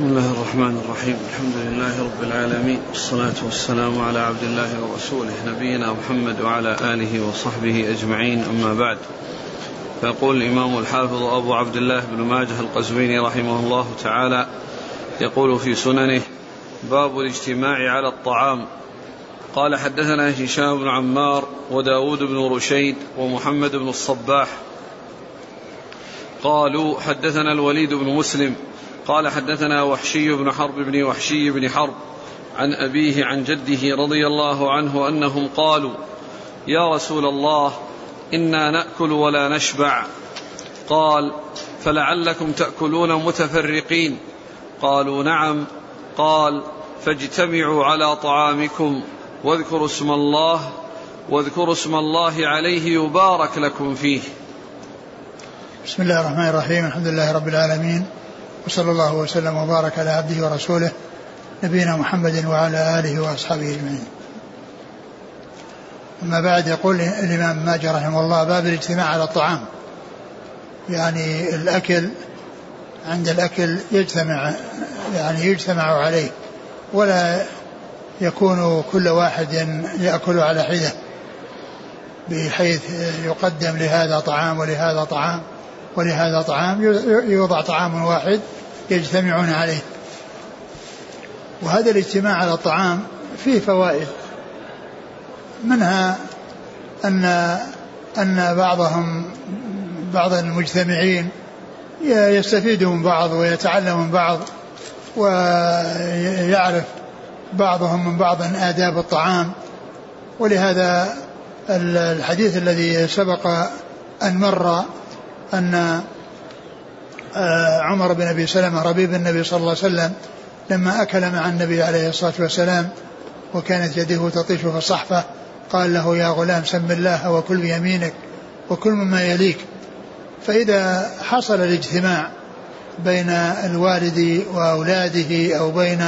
بسم الله الرحمن الرحيم. الحمد لله رب العالمين. والصلاة والسلام على عبد الله ورسوله نبينا محمد وعلى آله وصحبه أجمعين. أما بعد فيقول الإمام الحافظ أبو عبد الله بن ماجه القزويني رحمه الله تعالى يقول في سننه باب الاجتماع على الطعام. قال حدثنا هشام بن عمار وداود بن رشيد ومحمد بن الصباح. قالوا حدثنا الوليد بن مسلم قال حدثنا وحشي بن حرب بن وحشي بن حرب عن أبيه عن جده رضي الله عنه أنهم قالوا يا رسول الله إنا نأكل ولا نشبع. قال فلعلكم تأكلون متفرقين. قالوا نعم. قال فاجتمعوا على طعامكم واذكروا اسم الله واذكروا اسم الله عليه يبارك لكم فيه. بسم الله الرحمن الرحيم الحمد لله رب العالمين وصلى الله وسلم وبارك على عبده ورسوله نبينا محمد وعلى آله وأصحابه أجمعين. أما بعد يقول الإمام ماجه رحمه الله باب الاجتماع على الطعام. يعني الأكل عند الأكل يجتمع يعني يجتمع عليه ولا يكون كل واحد يأكل على حدة بحيث يقدم لهذا طعام ولهذا طعام ولهذا طعام يوضع طعام واحد يجتمعون عليه. وهذا الاجتماع على الطعام فيه فوائد. منها أن أن بعضهم بعض المجتمعين يستفيد من بعض ويتعلم من بعض ويعرف بعضهم من بعض آداب الطعام. ولهذا الحديث الذي سبق أن مر أن آه، عمر بن أبي سلمة ربيب النبي صلى الله عليه وسلم لما أكل مع النبي عليه الصلاة والسلام وكانت يده تطيش في الصحفة قال له يا غلام سم الله وكل بيمينك وكل مما يليك. فإذا حصل الاجتماع بين الوالد وأولاده أو بين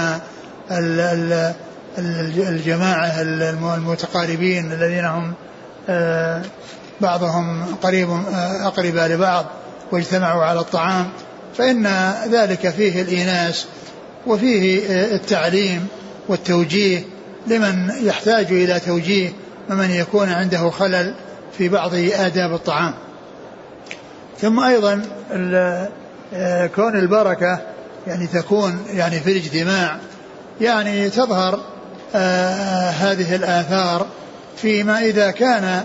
الجماعة المتقاربين الذين هم آه، بعضهم قريب آه، أقرب لبعض واجتمعوا على الطعام فإن ذلك فيه الإيناس وفيه آه، التعليم والتوجيه لمن يحتاج إلى توجيه ومن يكون عنده خلل في بعض آداب الطعام. ثم أيضا آه، كون البركة يعني تكون يعني في الاجتماع يعني تظهر هذه الآثار فيما إذا كان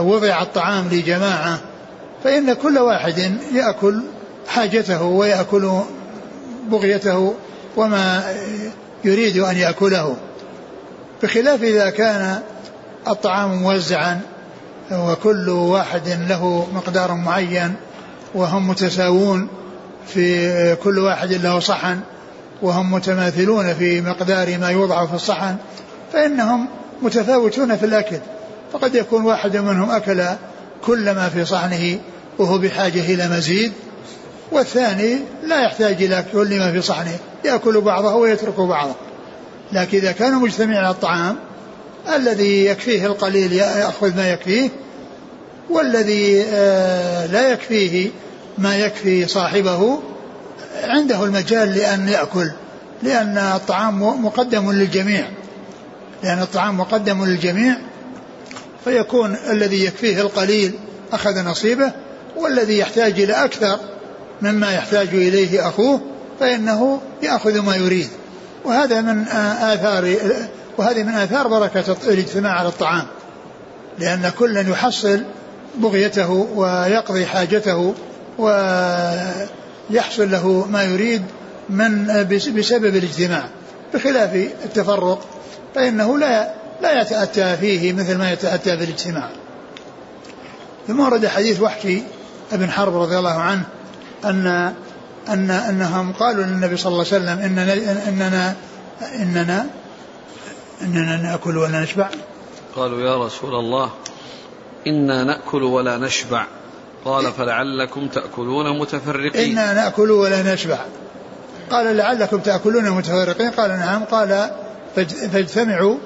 وضع الطعام لجماعة فإن كل واحد يأكل حاجته ويأكل بغيته وما يريد أن يأكله. بخلاف إذا كان الطعام موزعا وكل واحد له مقدار معين وهم متساوون في كل واحد له صحن وهم متماثلون في مقدار ما يوضع في الصحن فإنهم متفاوتون في الأكل فقد يكون واحد منهم أكل كل ما في صحنه وهو بحاجة إلى مزيد والثاني لا يحتاج إلى كل ما في صحنه يأكل بعضه ويترك بعضه. لكن إذا كانوا مجتمعين على الطعام الذي يكفيه القليل يأخذ ما يكفيه والذي آه، لا يكفيه ما يكفي صاحبه عنده المجال لأن يأكل لأن الطعام مقدم للجميع. لأن الطعام مقدم للجميع فيكون الذي يكفيه القليل أخذ نصيبه والذي يحتاج إلى أكثر مما يحتاج إليه أخوه فإنه يأخذ ما يريد. وهذا من آثار وهذه من آثار بركة الاجتماع على الطعام. لأن كلا يحصل بغيته ويقضي حاجته ويحصل له ما يريد من بسبب الاجتماع بخلاف التفرق فإنه لا لا يتأتى فيه مثل ما يتأتى في الاجتماع. ثم ورد حديث وحشي ابن حرب رضي الله عنه أن أن أنهم قالوا للنبي صلى الله عليه وسلم إننا إننا إننا إننا نأكل ولا نشبع. قالوا يا رسول الله إنا نأكل ولا نشبع. قال فلعلكم تأكلون متفرقين. إنا نأكل ولا نشبع. قال لعلكم تأكلون متفرقين. قال نعم. قال فاجتمعوا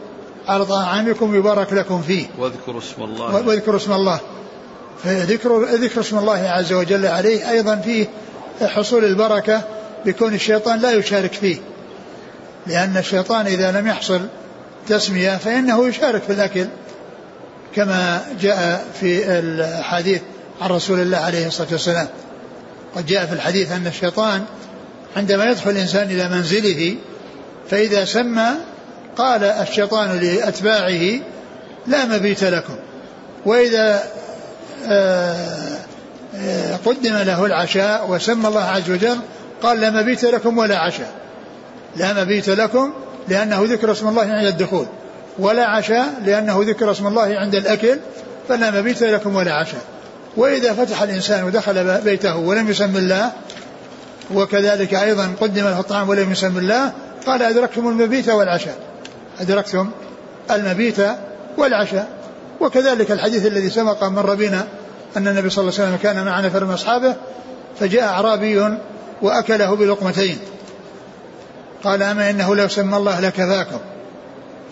على طعامكم يبارك لكم فيه. واذكروا اسم الله. واذكروا اسم الله. فذكر ذكر اسم الله عز وجل عليه أيضا فيه حصول البركة بكون الشيطان لا يشارك فيه. لأن الشيطان إذا لم يحصل تسمية فإنه يشارك في الأكل كما جاء في الحديث عن رسول الله عليه الصلاة والسلام. قد جاء في الحديث أن الشيطان عندما يدخل الإنسان إلى منزله فإذا سمى قال الشيطان لأتباعه لا مبيت لكم. وإذا آه، آه، قدم له العشاء وسمى الله عز وجل قال لا مبيت لكم ولا عشاء. لا مبيت لكم لأنه ذكر اسم الله عند الدخول ولا عشاء لأنه ذكر اسم الله عند الأكل فلا مبيت لكم ولا عشاء. وإذا فتح الإنسان ودخل بيته ولم يسم الله وكذلك أيضا قدم له الطعام ولم يسم الله قال أدركتم المبيت والعشاء. أدركتم المبيت والعشاء وكذلك الحديث الذي سبق مر بنا أن النبي صلى الله عليه وسلم كان مع نفر من أصحابه فجاء أعرابي وأكله بلقمتين. قال أما إنه لو سمى الله لكفاكم.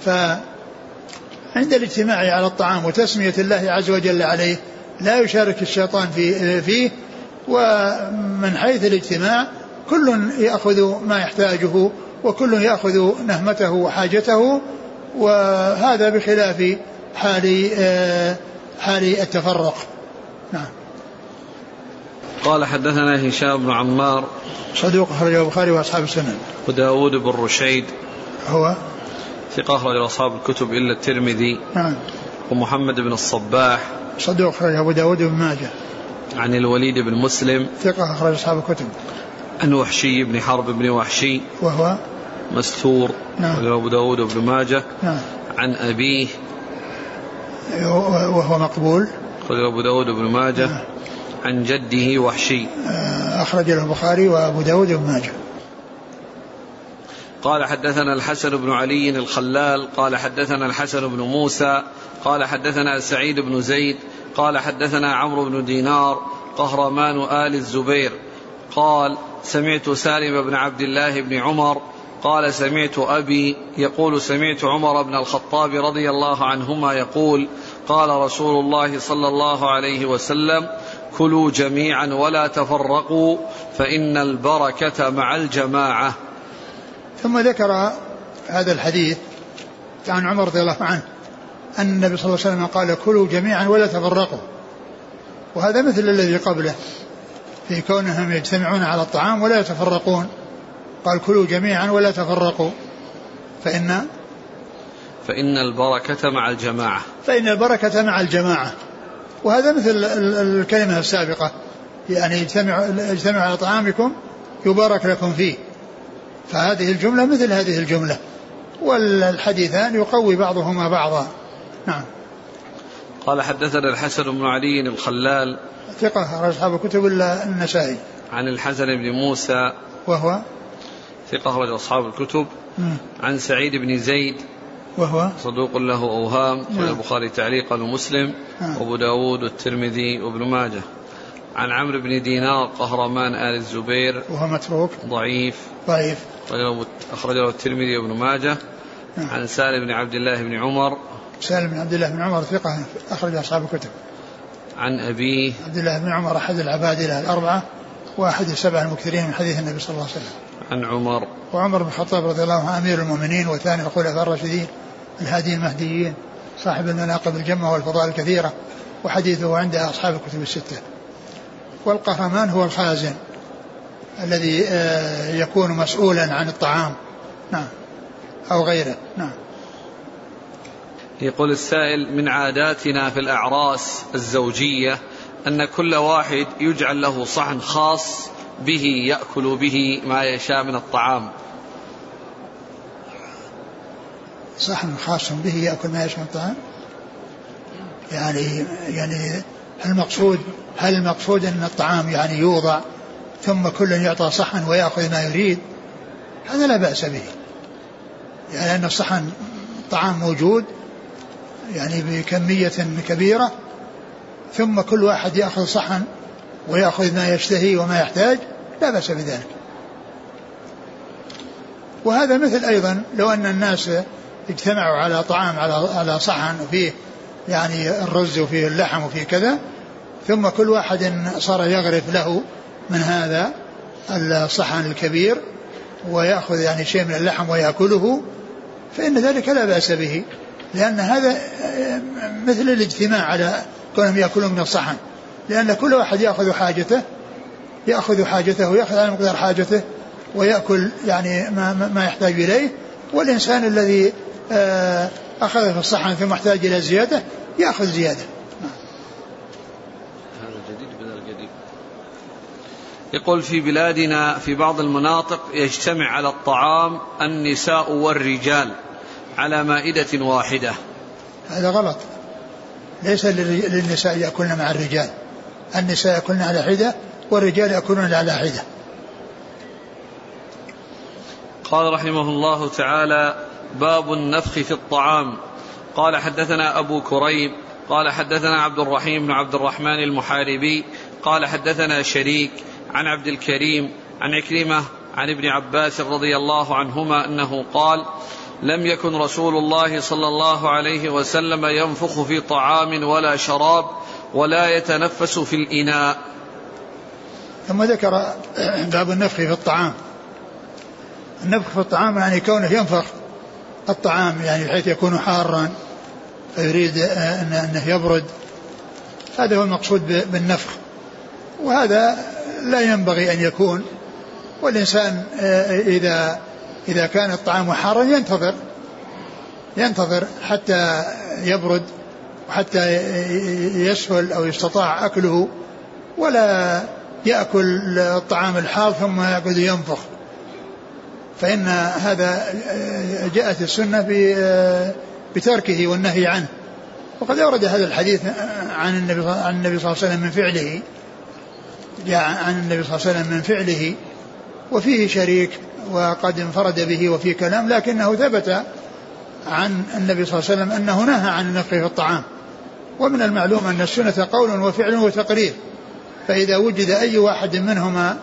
فعند الاجتماع على الطعام وتسمية الله عز وجل عليه لا يشارك الشيطان في فيه ومن حيث الاجتماع كل يأخذ ما يحتاجه وكل يأخذ نهمته وحاجته وهذا بخلاف حال آه، حال التفرق. نعم. قال حدثنا هشام بن عمار. صدوق أخرجه البخاري وأصحاب السنن. وداود بن رشيد. هو؟ ثقة أخرج أصحاب الكتب إلا الترمذي. نعم. ومحمد بن الصباح. صدوق أخرج أبو داود بن ماجه. عن الوليد بن مسلم. ثقة أخرج أصحاب الكتب. عن وحشي بن حرب بن وحشي. وهو؟ مستور نعم. أبو داود بن ماجه. نعم. عن أبيه. وهو مقبول. أخرج أبو داود بن ماجه. نعم. عن جده وحشي. آه، أخرج له البخاري وأبو داود بن ماجه. قال حدثنا الحسن بن علي الخلال. قال حدثنا الحسن بن موسى. قال حدثنا سعيد بن زيد. قال حدثنا عمرو بن دينار قهرمان آل الزبير. قال سمعت سالم بن عبد الله بن عمر قال سمعت أبي يقول سمعت عمر بن الخطاب رضي الله عنهما يقول قال رسول الله صلى الله عليه وسلم كلوا جميعا ولا تفرقوا فإن البركة مع الجماعة. ثم ذكر هذا الحديث عن عمر رضي الله عنه أن النبي صلى الله عليه وسلم قال كلوا جميعا ولا تفرقوا. وهذا مثل الذي قبله في كونهم يجتمعون على الطعام ولا يتفرقون. قال كلوا جميعا ولا تفرقوا. فإن فإن البركة مع الجماعة. فإن البركة مع الجماعة. وهذا مثل الكلمة السابقة. يعني اجتمعوا اجتمعوا على طعامكم يبارك لكم فيه. فهذه الجملة مثل هذه الجملة. والحديثان يقوي بعضهما بعضا. نعم. قال حدثنا الحسن بن علي الخلال ثقة أصحاب الكتب إلا النسائي. عن الحسن بن موسى وهو ثقة أخرج أصحاب الكتب مم. عن سعيد بن زيد. وهو؟ صدوق له أوهام نعم. البخاري تعليقا ومسلم نعم. وأبو داود والترمذي وابن ماجه. عن عمرو بن دينار قهرمان آل الزبير. وهو متروك؟ ضعيف. ضعيف. أخرج له الترمذي وابن ماجه. نعم. عن سالم بن عبد الله بن عمر. سالم بن عبد الله بن عمر ثقة أخرج أصحاب الكتب. عن أبيه. عبد الله بن عمر أحد العبادلة الأربعة. وأحد السبع المكثرين من حديث النبي صلى الله عليه وسلم. عن عمر. وعمر بن الخطاب رضي الله عنه أمير المؤمنين وثاني الخلفاء الراشدين الهاديين المهديين صاحب المناقب الجمة والفضائل الكثيرة وحديثه عند أصحاب الكتب الستة. والقهرمان هو الخازن الذي آه، يكون مسؤولا عن الطعام. نعم. أو غيره. نعم. يقول السائل من عاداتنا في الأعراس الزوجية أن كل واحد يجعل له صحن خاص به يأكل به ما يشاء من الطعام. صحن خاص به يأكل ما يشاء من الطعام؟ يعني يعني هل المقصود هل المقصود أن الطعام يعني يوضع ثم كل يعطى صحن ويأخذ ما يريد؟ هذا لا بأس به. يعني أن الصحن طعام موجود يعني بكمية كبيرة ثم كل واحد يأخذ صحن ويأخذ ما يشتهي وما يحتاج لا بأس بذلك. وهذا مثل أيضا لو أن الناس اجتمعوا على طعام على على صحن وفيه يعني الرز وفيه اللحم وفيه كذا ثم كل واحد صار يغرف له من هذا الصحن الكبير ويأخذ يعني شيء من اللحم ويأكله فإن ذلك لا بأس به لأن هذا مثل الاجتماع على كونهم يأكلون من الصحن. لأن كل واحد يأخذ حاجته يأخذ حاجته ويأخذ على مقدار حاجته ويأكل يعني ما, ما يحتاج إليه. والإنسان الذي آه، أخذ في الصحن ثم احتاج إلى زيادة يأخذ زيادة. يقول في بلادنا في بعض المناطق يجتمع على الطعام النساء والرجال على مائدة واحدة. هذا غلط. ليس للنساء يأكلن مع الرجال. النساء يأكلن على حدة والرجال يأكلون على حدة. قال رحمه الله تعالى باب النفخ في الطعام. قال حدثنا أبو كريب قال حدثنا عبد الرحيم بن عبد الرحمن المحاربي قال حدثنا شريك عن عبد الكريم عن عكرمة عن ابن عباس رضي الله عنهما أنه قال لم يكن رسول الله صلى الله عليه وسلم ينفخ في طعام ولا شراب ولا يتنفس في الإناء. ثم ذكر باب النفخ في الطعام. النفخ في الطعام يعني كونه ينفخ الطعام يعني بحيث يكون حارا فيريد أنه يبرد. هذا هو المقصود بالنفخ. وهذا لا ينبغي أن يكون. والإنسان آه، إذا إذا كان الطعام حارا ينتظر. ينتظر حتى يبرد وحتى يسهل أو يستطاع أكله ولا يأكل الطعام الحار ثم يقعد ينفخ. فإن هذا جاءت السنة بتركه والنهي عنه. وقد أورد هذا الحديث عن النبي عن النبي صلى الله عليه وسلم من فعله. جاء عن النبي صلى الله عليه وسلم من فعله. وفيه شريك وقد انفرد به وفي كلام لكنه ثبت عن النبي صلى الله عليه وسلم أنه نهى عن النفخ في الطعام. ومن المعلوم أن السنة قول وفعل وتقرير. فإذا وجد أي واحد منهما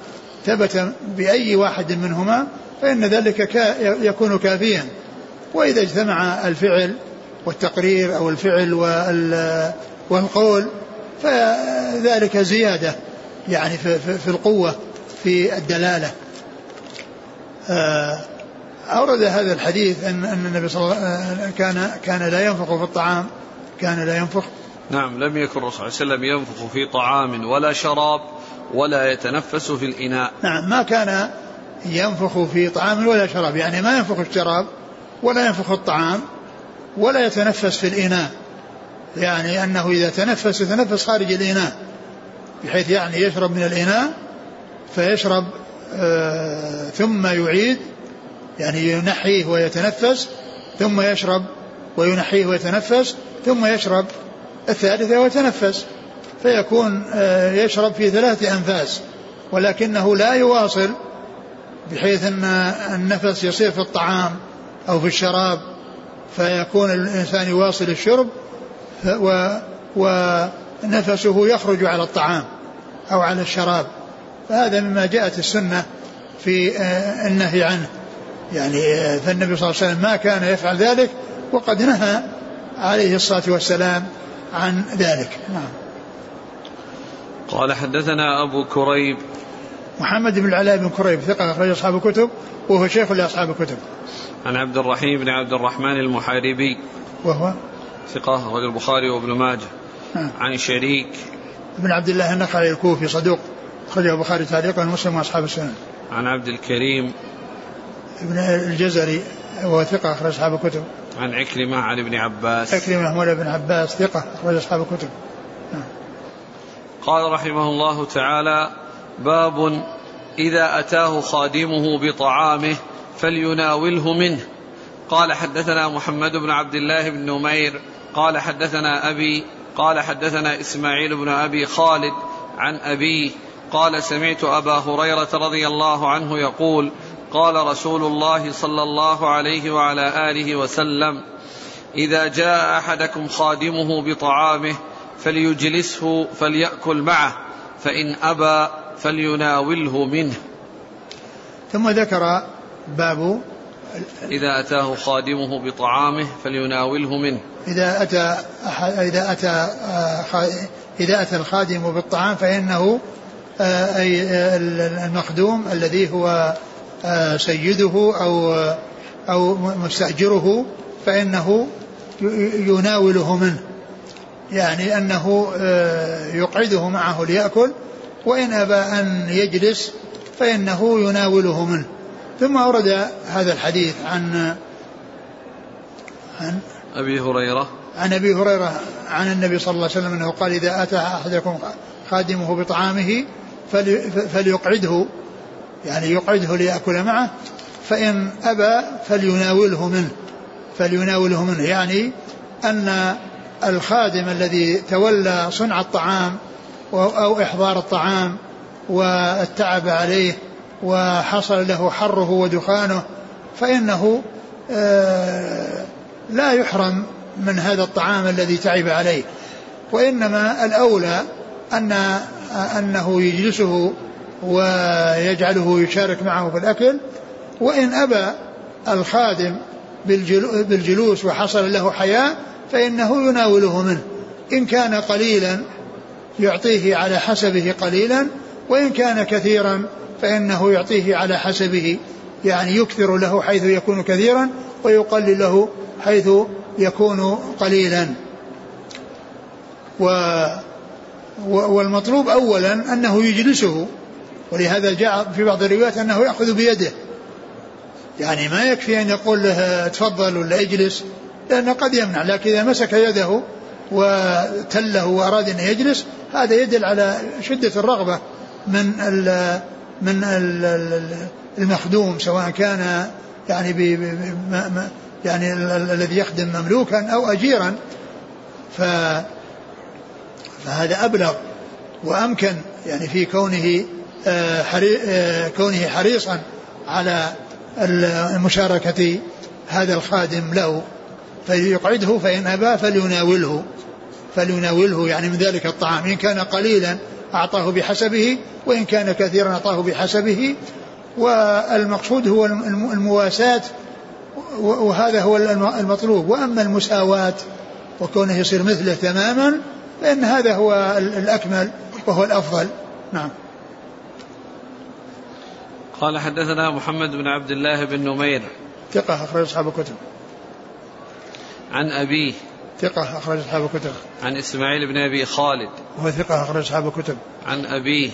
ثبت بأي واحد منهما فإن ذلك يكون كافيا. وإذا اجتمع الفعل والتقرير أو الفعل والقول فذلك زيادة يعني في, القوة في الدلالة. أورد هذا الحديث أن أن النبي صلى الله عليه وسلم كان كان لا ينفخ في الطعام كان لا ينفخ نعم لم يكن الرسول صلى الله عليه وسلم ينفخ في طعام ولا شراب ولا يتنفس في الإناء. نعم ما كان ينفخ في طعام ولا شراب يعني ما ينفخ الشراب ولا ينفخ الطعام ولا يتنفس في الإناء. يعني أنه إذا تنفس يتنفس خارج الإناء بحيث يعني يشرب من الإناء فيشرب آه ثم يعيد يعني ينحيه ويتنفس ثم يشرب وينحيه ويتنفس ثم يشرب الثالثة ويتنفس. فيكون آه يشرب في ثلاثة أنفاس ولكنه لا يواصل بحيث أن النفس يصير في الطعام أو في الشراب فيكون الإنسان يواصل الشرب و, و نفسه يخرج على الطعام أو على الشراب. فهذا مما جاءت السنة في آه، النهي عنه. يعني آه، فالنبي صلى الله عليه وسلم ما كان يفعل ذلك وقد نهى عليه الصلاة والسلام عن ذلك. نعم. قال حدثنا أبو كريب. محمد بن العلاء بن كريب ثقة أخرج أصحاب الكتب وهو شيخ لأصحاب الكتب. عن عبد الرحيم بن عبد الرحمن المحاربي. وهو؟ ثقة أخرج البخاري وابن ماجه. نعم. عن شريك. بن عبد الله النخعي الكوفي صدوق. أخرجه البخاري تعليقا ومسلم وأصحاب السنن. عن عبد الكريم ابن الجزري وهو ثقة أخرج أصحاب الكتب. عن عكرمة عن ابن عباس. عكرمة مولى ابن عباس ثقة أخرج أصحاب الكتب. نعم. قال رحمه الله تعالى باب إذا أتاه خادمه بطعامه فليناوله منه. قال حدثنا محمد بن عبد الله بن نمير قال حدثنا أبي قال حدثنا إسماعيل بن أبي خالد عن أبيه قال سمعت أبا هريرة رضي الله عنه يقول قال رسول الله صلى الله عليه وعلى آله وسلم إذا جاء أحدكم خادمه بطعامه فليجلسه فليأكل معه فإن أبى فليناوله منه. ثم ذكر باب إذا أتاه خادمه بطعامه فليناوله منه. إذا أتى إذا أتى إذا أتى الخادم بالطعام فإنه آه، أي آه، المخدوم الذي هو آه، سيده أو أو مستأجره فإنه يناوله منه. يعني أنه يقعده معه ليأكل وإن أبى أن يجلس فإنه يناوله منه. ثم أورد هذا الحديث عن عن أبي هريرة. عن أبي هريرة عن النبي صلى الله عليه وسلم أنه قال إذا أتى أحدكم خادمه بطعامه فليقعده يعني يقعده ليأكل معه فإن أبى فليناوله منه فليناوله منه يعني أن الخادم الذي تولى صنع الطعام أو إحضار الطعام والتعب عليه وحصل له حره ودخانه فإنه آه، لا يحرم من هذا الطعام الذي تعب عليه. وإنما الأولى أن أنه يجلسه ويجعله يشارك معه في الأكل وإن أبى الخادم بالجلوس وحصل له حياء فإنه يناوله منه. إن كان قليلا يعطيه على حسبه قليلا وإن كان كثيرا فإنه يعطيه على حسبه. يعني يكثر له حيث يكون كثيرا ويقلل له حيث يكون قليلا. و والمطلوب أولا أنه يجلسه ولهذا جاء في بعض الروايات أنه يأخذ بيده. يعني ما يكفي أن يقول له تفضل ولا اجلس لأنه قد يمنع لكن إذا مسك يده وتله وأراد أن يجلس هذا يدل على شدة الرغبة من ال من ال المخدوم سواء كان يعني يعني الذي يخدم مملوكا أو أجيرا. ف فهذا أبلغ وأمكن يعني في كونه آه، آه، كونه حريصا على مشاركة هذا الخادم له. فليقعده فإن أبى فليناوله. فليناوله يعني من ذلك الطعام. إن كان قليلا أعطاه بحسبه وإن كان كثيرا أعطاه بحسبه. والمقصود هو المواساة وهذا هو المطلوب. وأما المساواة وكونه يصير مثله تماما فإن هذا هو الأكمل وهو الأفضل. نعم. قال حدثنا محمد بن عبد الله بن نمير. ثقة أخرج أصحاب الكتب. عن أبيه. ثقة أخرج أصحاب الكتب. عن إسماعيل بن أبي خالد. وهو ثقة أخرج أصحاب الكتب. عن أبيه.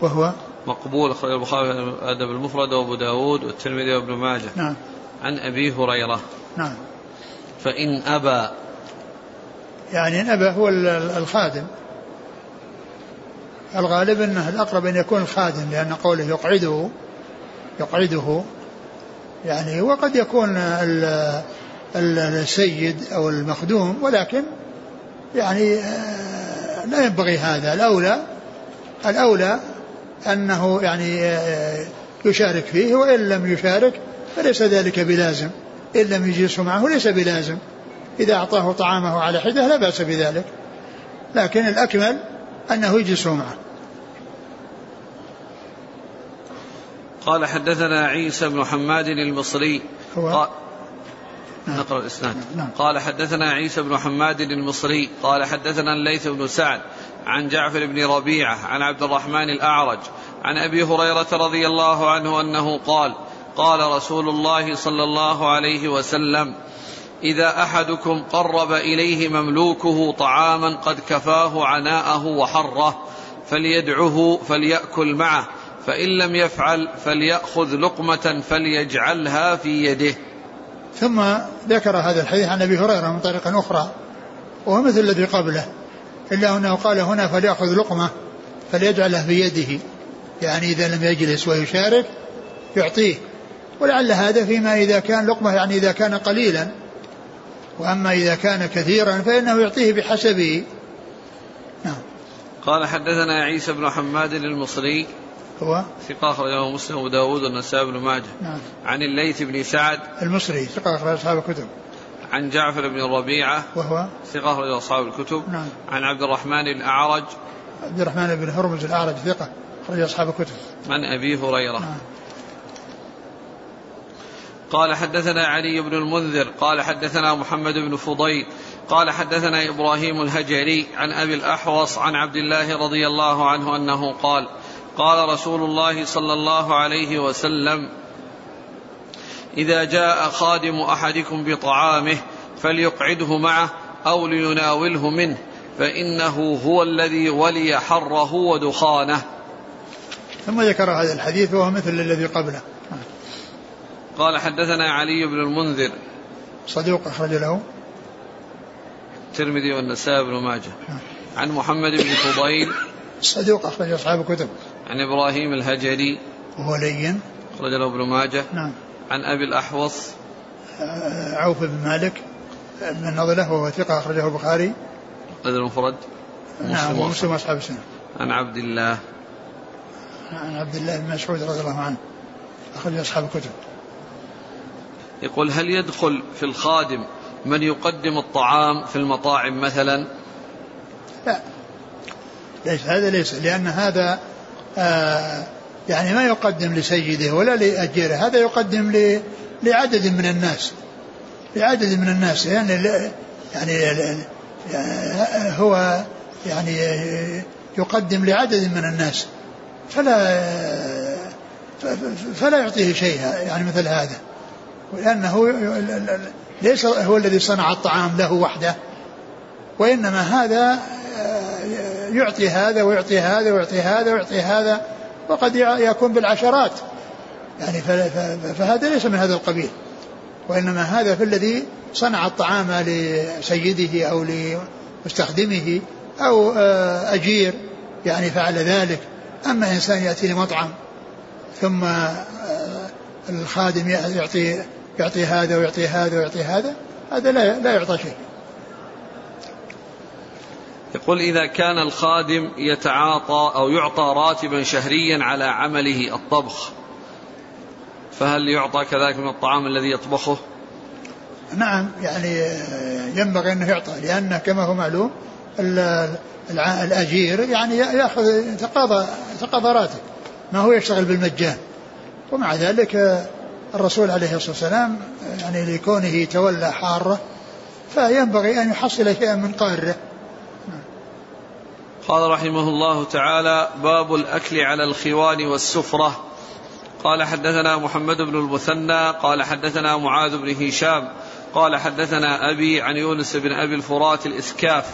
وهو مقبول أخرج البخاري الأدب المفرد وأبو داود والترمذي وابن ماجه. نعم. عن أبي هريرة. نعم. فإن أبى يعني أبى هو الخادم. الغالب أنه الأقرب أن يكون الخادم لأن قوله يقعده يقعده يعني وقد يكون السيد أو المخدوم ولكن يعني آه، لا ينبغي هذا. الأولى الأولى أنه يعني آه، يشارك فيه وإن لم يشارك فليس ذلك بلازم. إن لم يجلسه معه ليس بلازم. إذا أعطاه طعامه على حدة لا بأس بذلك. لكن الأكمل أنه يجلسه معه. قال حدثنا عيسى بن حماد المصري. هو؟ قال نعم. نقرأ الإسناد. نعم. قال حدثنا عيسى بن حماد المصري. قال حدثنا الليث بن سعد عن جعفر بن ربيعة عن عبد الرحمن الأعرج عن أبي هريرة رضي الله عنه أنه قال قال رسول الله صلى الله عليه وسلم إذا أحدكم قرب إليه مملوكه طعاما قد كفاه عناءه وحره فليدعه فليأكل معه فإن لم يفعل فليأخذ لقمة فليجعلها في يده. ثم ذكر هذا الحديث عن أبي هريرة من طريق أخرى وهو مثل الذي قبله إلا أنه قال هنا فليأخذ لقمة فليجعلها في يده. يعني إذا لم يجلس ويشارك يعطيه ولعل هذا فيما إذا كان لقمة يعني إذا كان قليلا. وأما إذا كان كثيرا فإنه يعطيه بحسبه نعم. قال حدثنا عيسى بن حماد المصري. هو؟ ثقة أخرجه مسلم وأبو داود والنسائي بن ماجه. نعم. عن الليث بن سعد. المصري ثقة أخرج أصحاب الكتب. عن جعفر بن الربيعة وهو؟ ثقة أخرج أصحاب الكتب. نعم. عن عبد الرحمن الأعرج. عبد الرحمن بن هرمز الأعرج ثقة أخرج أصحاب الكتب. عن أبي هريرة. نعم. قال حدثنا علي بن المنذر قال حدثنا محمد بن فضيل قال حدثنا إبراهيم الهجري عن أبي الأحوص عن عبد الله رضي الله عنه أنه قال قال رسول الله صلى الله عليه وسلم إذا جاء خادم أحدكم بطعامه فليقعده معه أو ليناوله منه فإنه هو الذي ولي حره ودخانه. ثم ذكر هذا الحديث وهو مثل الذي قبله. قال حدثنا علي بن المنذر. صدوق أخرج له. الترمذي والنسائي بن ماجه. عن محمد بن فضيل. صدوق أخرج أصحاب الكتب. عن إبراهيم الهجري. وهو لين. أخرج له ابن ماجه. نعم. عن أبي الأحوص. آه، عوف بن مالك بن نضلة وهو ثقة أخرجه البخاري. هذا المفرد. نعم ومسلم أصحاب السنة. عن عبد الله. عن عبد الله بن مسعود رضي الله عنه. أخرج أصحاب الكتب. يقول هل يدخل في الخادم من يقدم الطعام في المطاعم مثلا؟ لا. ليس هذا ليس لأن هذا آه يعني ما يقدم لسيده ولا لأجيره هذا يقدم لعدد من الناس. لعدد من الناس يعني يعني هو يعني يقدم لعدد من الناس فلا فلا يعطيه شيئا يعني مثل هذا. لأنه ليس هو الذي صنع الطعام له وحده وإنما هذا يعطي هذا ويعطي هذا ويعطي هذا ويعطي هذا وقد يكون بالعشرات. يعني فهذا ليس من هذا القبيل. وإنما هذا في الذي صنع الطعام لسيده أو لمستخدمه أو أجير يعني فعل ذلك. أما إنسان يأتي لمطعم ثم الخادم يعطي يعطي هذا ويعطي هذا ويعطي هذا هذا لا لا يعطى شيء. يقول إذا كان الخادم يتعاطى أو يعطى راتبا شهريا على عمله الطبخ فهل يعطى كذلك من الطعام الذي يطبخه؟ نعم يعني ينبغي أنه يعطى لأنه كما هو معلوم الأجير يعني يأخذ تقاضى تقاضى راتب ما هو يشتغل بالمجان. ومع ذلك الرسول عليه الصلاة والسلام يعني لكونه تولى حارة فينبغي أن يحصل شيئا من قاره قال رحمه الله تعالى باب الأكل على الخوان والسفرة. قال حدثنا محمد بن المثنى قال حدثنا معاذ بن هشام قال حدثنا أبي عن يونس بن أبي الفرات الإسكاف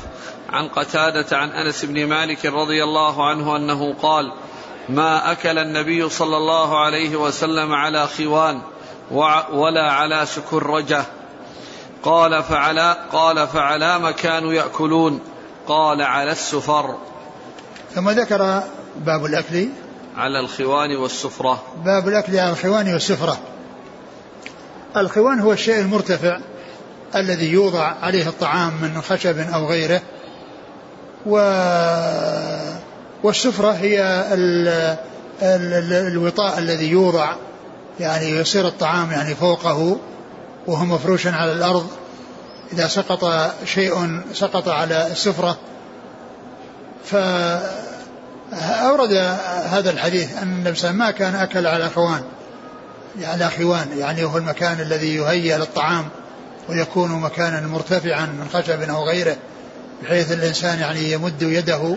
عن قتادة عن أنس بن مالك رضي الله عنه أنه قال ما أكل النبي صلى الله عليه وسلم على خوان ولا على سكرجة قال فعلى قال فعلى ما كانوا يأكلون. قال على السفر. ثم ذكر باب الأكل. على الخوان والسفرة. باب الأكل على الخوان والسفرة. الخوان هو الشيء المرتفع الذي يوضع عليه الطعام من خشب أو غيره و والسفرة هي ال ال ال الوطاء الذي يوضع يعني يصير الطعام يعني فوقه وهو مفروش على الأرض. إذا سقط شيء سقط على السفرة. فأورد هذا الحديث أن النبي ما كان أكل على خوان على خوان يعني هو المكان الذي يهيأ للطعام ويكون مكانا مرتفعا من خشب أو غيره بحيث الإنسان يعني يمد يده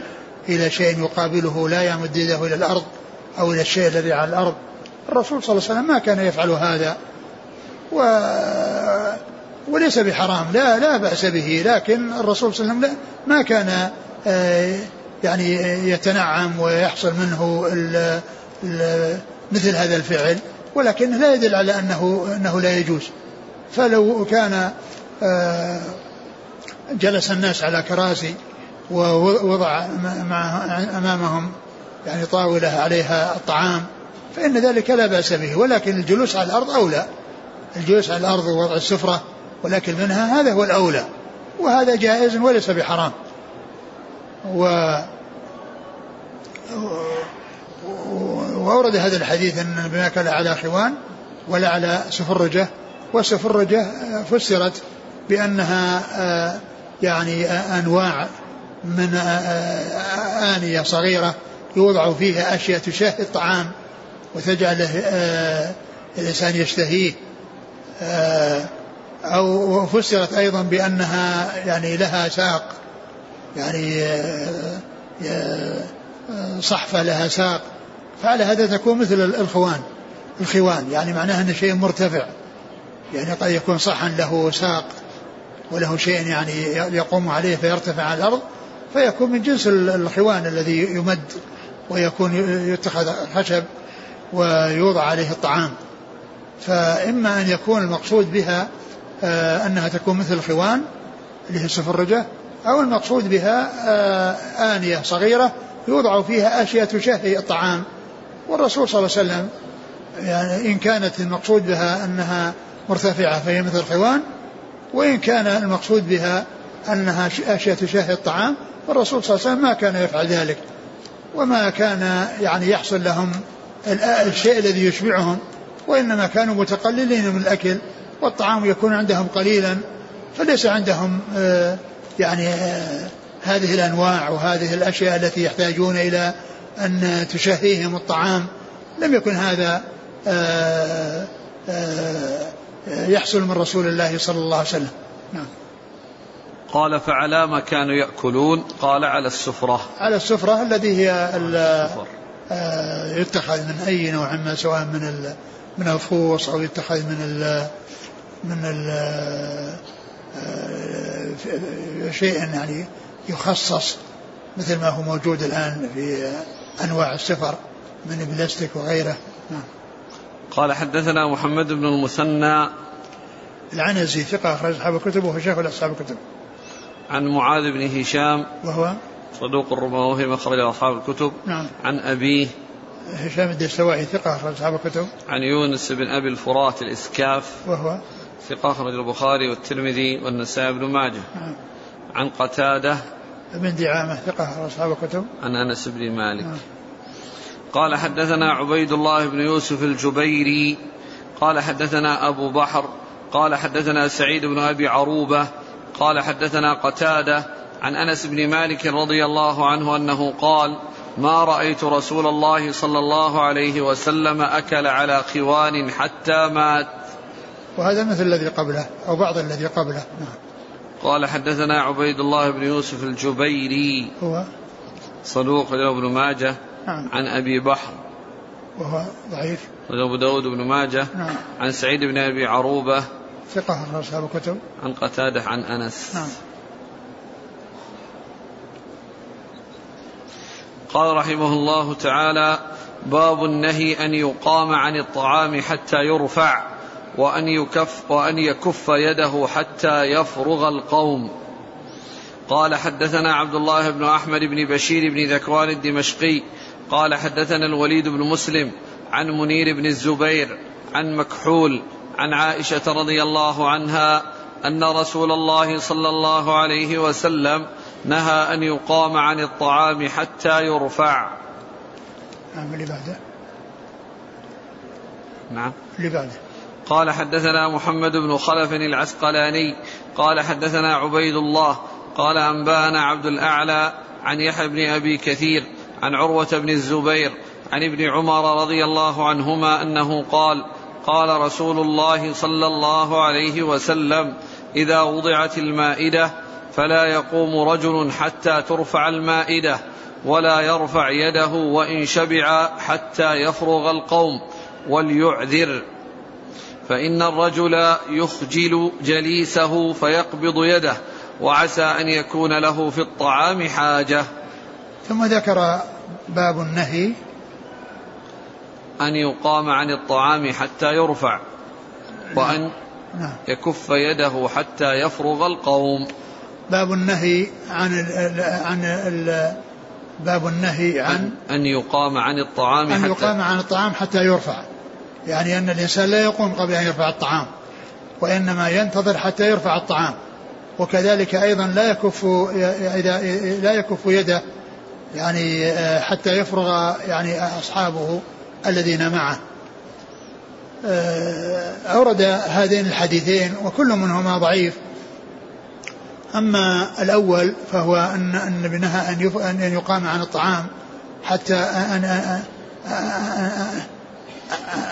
إلى شيء يقابله لا يمد يده إلى الأرض أو إلى الشيء الذي على الأرض. الرسول صلى الله عليه وسلم ما كان يفعل هذا. و وليس بحرام. لا لا بأس به. لكن الرسول صلى الله عليه وسلم ما كان آه، يعني يتنعم ويحصل منه ال ال مثل هذا الفعل. ولكنه لا يدل على أنه أنه لا يجوز. فلو كان آه، جلس الناس على كراسي ووضع أمامهم يعني طاولة عليها الطعام فإن ذلك لا بأس به ولكن الجلوس على الأرض أولى. الجلوس على الأرض ووضع السفرة والأكل منها هذا هو الأولى وهذا جائز وليس بحرام. و وأورد هذا الحديث أن النبي أكل على خوان ولا على سفرجة والسفرجة فسرت بأنها آه، يعني أنواع من آنية صغيرة يوضع فيها أشياء تشهي الطعام وتجعله آه، الإنسان يشتهيه. آه، أو فسرت أيضا بأنها يعني لها ساق يعني آه، صحفة لها ساق. فعلى هذا تكون مثل الخوان الخوان. يعني معناها أن شيء مرتفع. يعني قد يكون صحن له ساق وله شيء يعني يقوم عليه فيرتفع على الأرض. فيكون من جنس الخوان الذي يمد ويكون يتخذ خشب ويوضع عليه الطعام. فإما أن يكون المقصود بها آه، أنها تكون مثل الخوان اللي هي السفرجة أو المقصود بها آه، آنية صغيرة يوضع فيها أشياء تشهي الطعام. والرسول صلى الله عليه وسلم يعني إن كانت المقصود بها أنها مرتفعة فهي مثل الخوان وإن كان المقصود بها أنها أشياء تشهي الطعام والرسول صلى الله عليه وسلم ما كان يفعل ذلك. وما كان يعني يحصل لهم الشيء الذي يشبعهم وإنما كانوا متقللين من الأكل والطعام يكون عندهم قليلا فليس عندهم آه، يعني آه، هذه الأنواع وهذه الأشياء التي يحتاجون إلى أن تشهيهم الطعام. لم يكن هذا آه، يحصل من رسول الله صلى الله عليه وسلم. نعم. قال فعلى ما كانوا يأكلون. قال على السفرة. على السفرة الذي هي يتخذ من أي نوع ما سواء من من الفوص أو يتخذ من ال من ال آه، شيء يعني يخصص مثل ما هو موجود الآن في أنواع السفر من البلاستيك وغيره. نعم. قال حدثنا محمد بن المثنى. العنزي ثقة أخرج أصحاب الكتب وهو شيخ أصحاب الكتب. عن معاذ بن هشام وهو صدوق ربما وهم أخرج أصحاب الكتب. نعم. عن أبيه هشام الدستوائي ثقة أخرج أصحاب الكتب. عن يونس بن أبي الفرات الإسكاف وهو ثقة أخرج البخاري والترمذي والنسائي بن ماجه. نعم. عن قتادة بن دعامة ثقة أخرج أصحاب الكتب. عن أنس بن مالك. نعم. قال حدثنا عبيد الله بن يوسف الجبيري. قال حدثنا أبو بحر. قال حدثنا سعيد بن أبي عروبة. قال حدثنا قتادة عن أنس بن مالك رضي الله عنه أنه قال ما رأيت رسول الله صلى الله عليه وسلم أكل على خوان حتى مات. وهذا مثل الذي قبله أو بعض الذي قبله نعم. قال حدثنا عبيد الله بن يوسف الجبيري هو؟ صدوق له ابن ماجه نعم. عن أبي بحر وهو ضعيف. أبو داود بن ماجه نعم. عن سعيد بن أبي عروبة ثقة أصحاب الكتب عن قتادة عن أنس. نعم. قال رحمه الله تعالى باب النهي أن يقام عن الطعام حتى يرفع وأن يكف وأن يكف يده حتى يفرغ القوم. قال حدثنا عبد الله بن أحمد بن بشير بن ذكوان الدمشقي. قال حدثنا الوليد بن مسلم عن منير بن الزبير عن مكحول عن عائشة رضي الله عنها أن رسول الله صلى الله عليه وسلم نهى أن يقام عن الطعام حتى يرفع. نعم اللي بعده. نعم. اللي بعده. قال حدثنا محمد بن خلف العسقلاني قال حدثنا عبيد الله قال أنبأنا عبد الأعلى عن يحيى بن أبي كثير عن عروة بن الزبير عن ابن عمر رضي الله عنهما أنه قال قال رسول الله صلى الله عليه وسلم إذا وضعت المائدة فلا يقوم رجل حتى ترفع المائدة ولا يرفع يده وإن شبع حتى يفرغ القوم وليعذر. فإن الرجل يخجل جليسه فيقبض يده وعسى أن يكون له في الطعام حاجة. ثم ذكر باب النهي أن يقام عن الطعام حتى يرفع وأن نعم. يكف يده حتى يفرغ القوم. باب النهي عن ال عن ال باب النهي عن أن يقام عن الطعام أن يقام عن الطعام حتى يرفع. يعني أن الإنسان لا يقوم قبل أن يرفع الطعام وإنما ينتظر حتى يرفع الطعام. وكذلك أيضا لا يكف إذا لا يكف يده يعني حتى يفرغ يعني أصحابه. الذين معه. أورد هذين الحديثين وكل منهما ضعيف. أما الأول فهو أن النبي نهى أن أن يقام عن الطعام حتى أن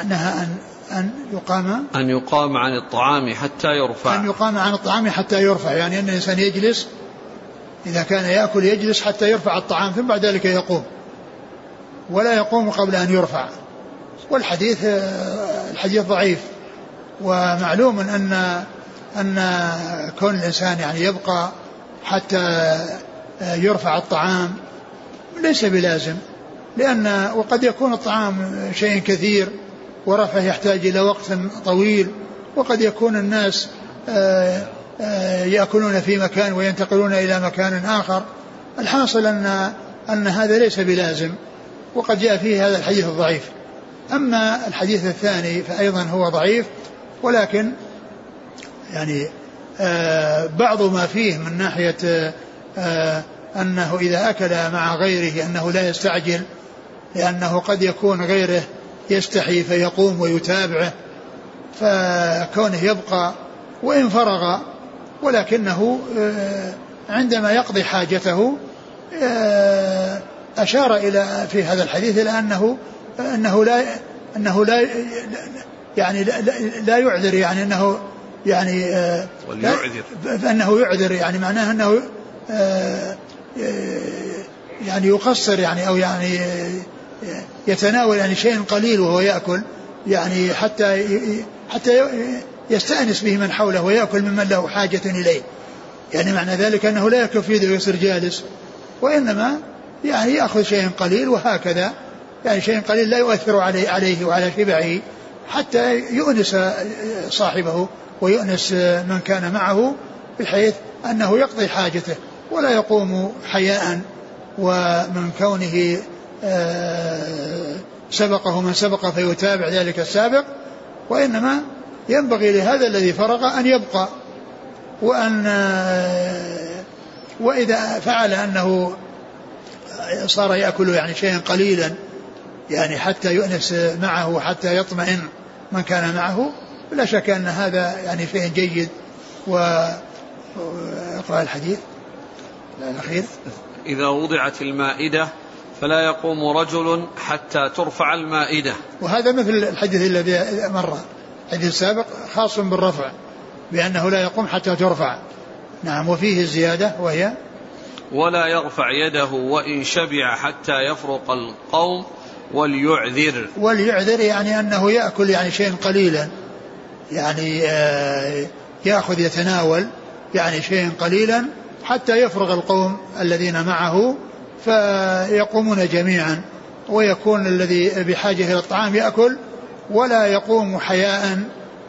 نهى أن أن يقام. أن يقام عن الطعام حتى يرفع. أن يقام عن الطعام حتى يرفع يعني أن الإنسان يجلس إذا كان يأكل يجلس حتى يرفع الطعام ثم بعد ذلك يقوم. ولا يقوم قبل أن يرفع. والحديث الحديث ضعيف. ومعلوم أن أن كون الإنسان يعني يبقى حتى يرفع الطعام ليس بلازم. لأن وقد يكون الطعام شيء كثير ورفعه يحتاج إلى وقت طويل وقد يكون الناس آه، آه، يأكلون في مكان وينتقلون إلى مكان آخر. الحاصل أن أن هذا ليس بلازم. وقد جاء فيه هذا الحديث الضعيف. أما الحديث الثاني فأيضا هو ضعيف ولكن يعني آه، بعض ما فيه من ناحية أنه إذا أكل مع غيره أنه لا يستعجل لأنه قد يكون غيره يستحي فيقوم ويتابعه فكونه يبقى وإن فرغ ولكنه آه، عندما يقضي حاجته آه، أشار إلى في هذا الحديث إلى أنه أنه لا أنه لا يعني لا يعذر يعني أنه يعني آه، وليعذر. أنه يعذر يعني معناه أنه يعني يقصر يعني أو يعني يتناول يعني شيء قليل وهو يأكل يعني حتى حتى يستأنس به من حوله ويأكل ممن له حاجة إليه. يعني معنى ذلك أنه لا يكفي ذي ويصير جالس وإنما يعني يأخذ شيء قليل وهكذا. يعني شيء قليل لا يؤثر عليه, عليه وعلى شبعه حتى يؤنس صاحبه ويؤنس من كان معه بحيث أنه يقضي حاجته ولا يقوم حياء ومن كونه آه، سبقه من سبق فيتابع ذلك السابق. وإنما ينبغي لهذا الذي فرغ أن يبقى. وأن آه، وإذا فعل أنه صار يأكل يعني شيئا قليلا يعني حتى يؤنس معه وحتى يطمئن من كان معه. لا شك أن هذا يعني شيء جيد. واقرأ الحديث. الأخير. إذا وضعت المائدة فلا يقوم رجل حتى ترفع المائدة. وهذا مثل الحديث الذي مر الحديث السابق خاص بالرفع بأنه لا يقوم حتى ترفع. نعم وفيه الزيادة وهي ولا يرفع يده وإن شبع حتى يفرق القوم وليعذر. وليعذر يعني أنه يأكل يعني شيء قليلا. يعني آه، يأخذ يتناول يعني شيء قليلا حتى يفرغ القوم الذين معه فيقومون جميعا. ويكون الذي بحاجة إلى الطعام يأكل ولا يقوم حياء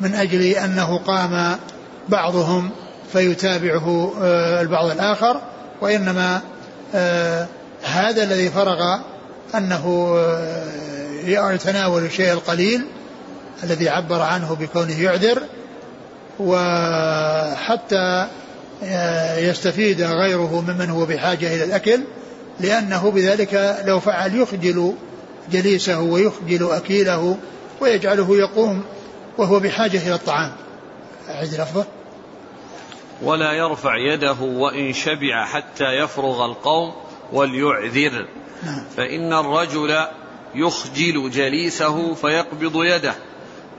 من أجل أنه قام بعضهم فيتابعه آه، البعض الآخر. وإنما آه، هذا الذي فرغ أنه آه، يتناول الشيء القليل الذي عبر عنه بكونه يعذر وحتى يستفيد غيره ممن هو بحاجة إلى الأكل لأنه بذلك لو فعل يخجل جليسه ويخجل أكيله ويجعله يقوم وهو بحاجة إلى الطعام. أعد لفظة. ولا يرفع يده وإن شبع حتى يفرغ القوم وليعذر. فإن الرجل يخجل جليسه فيقبض يده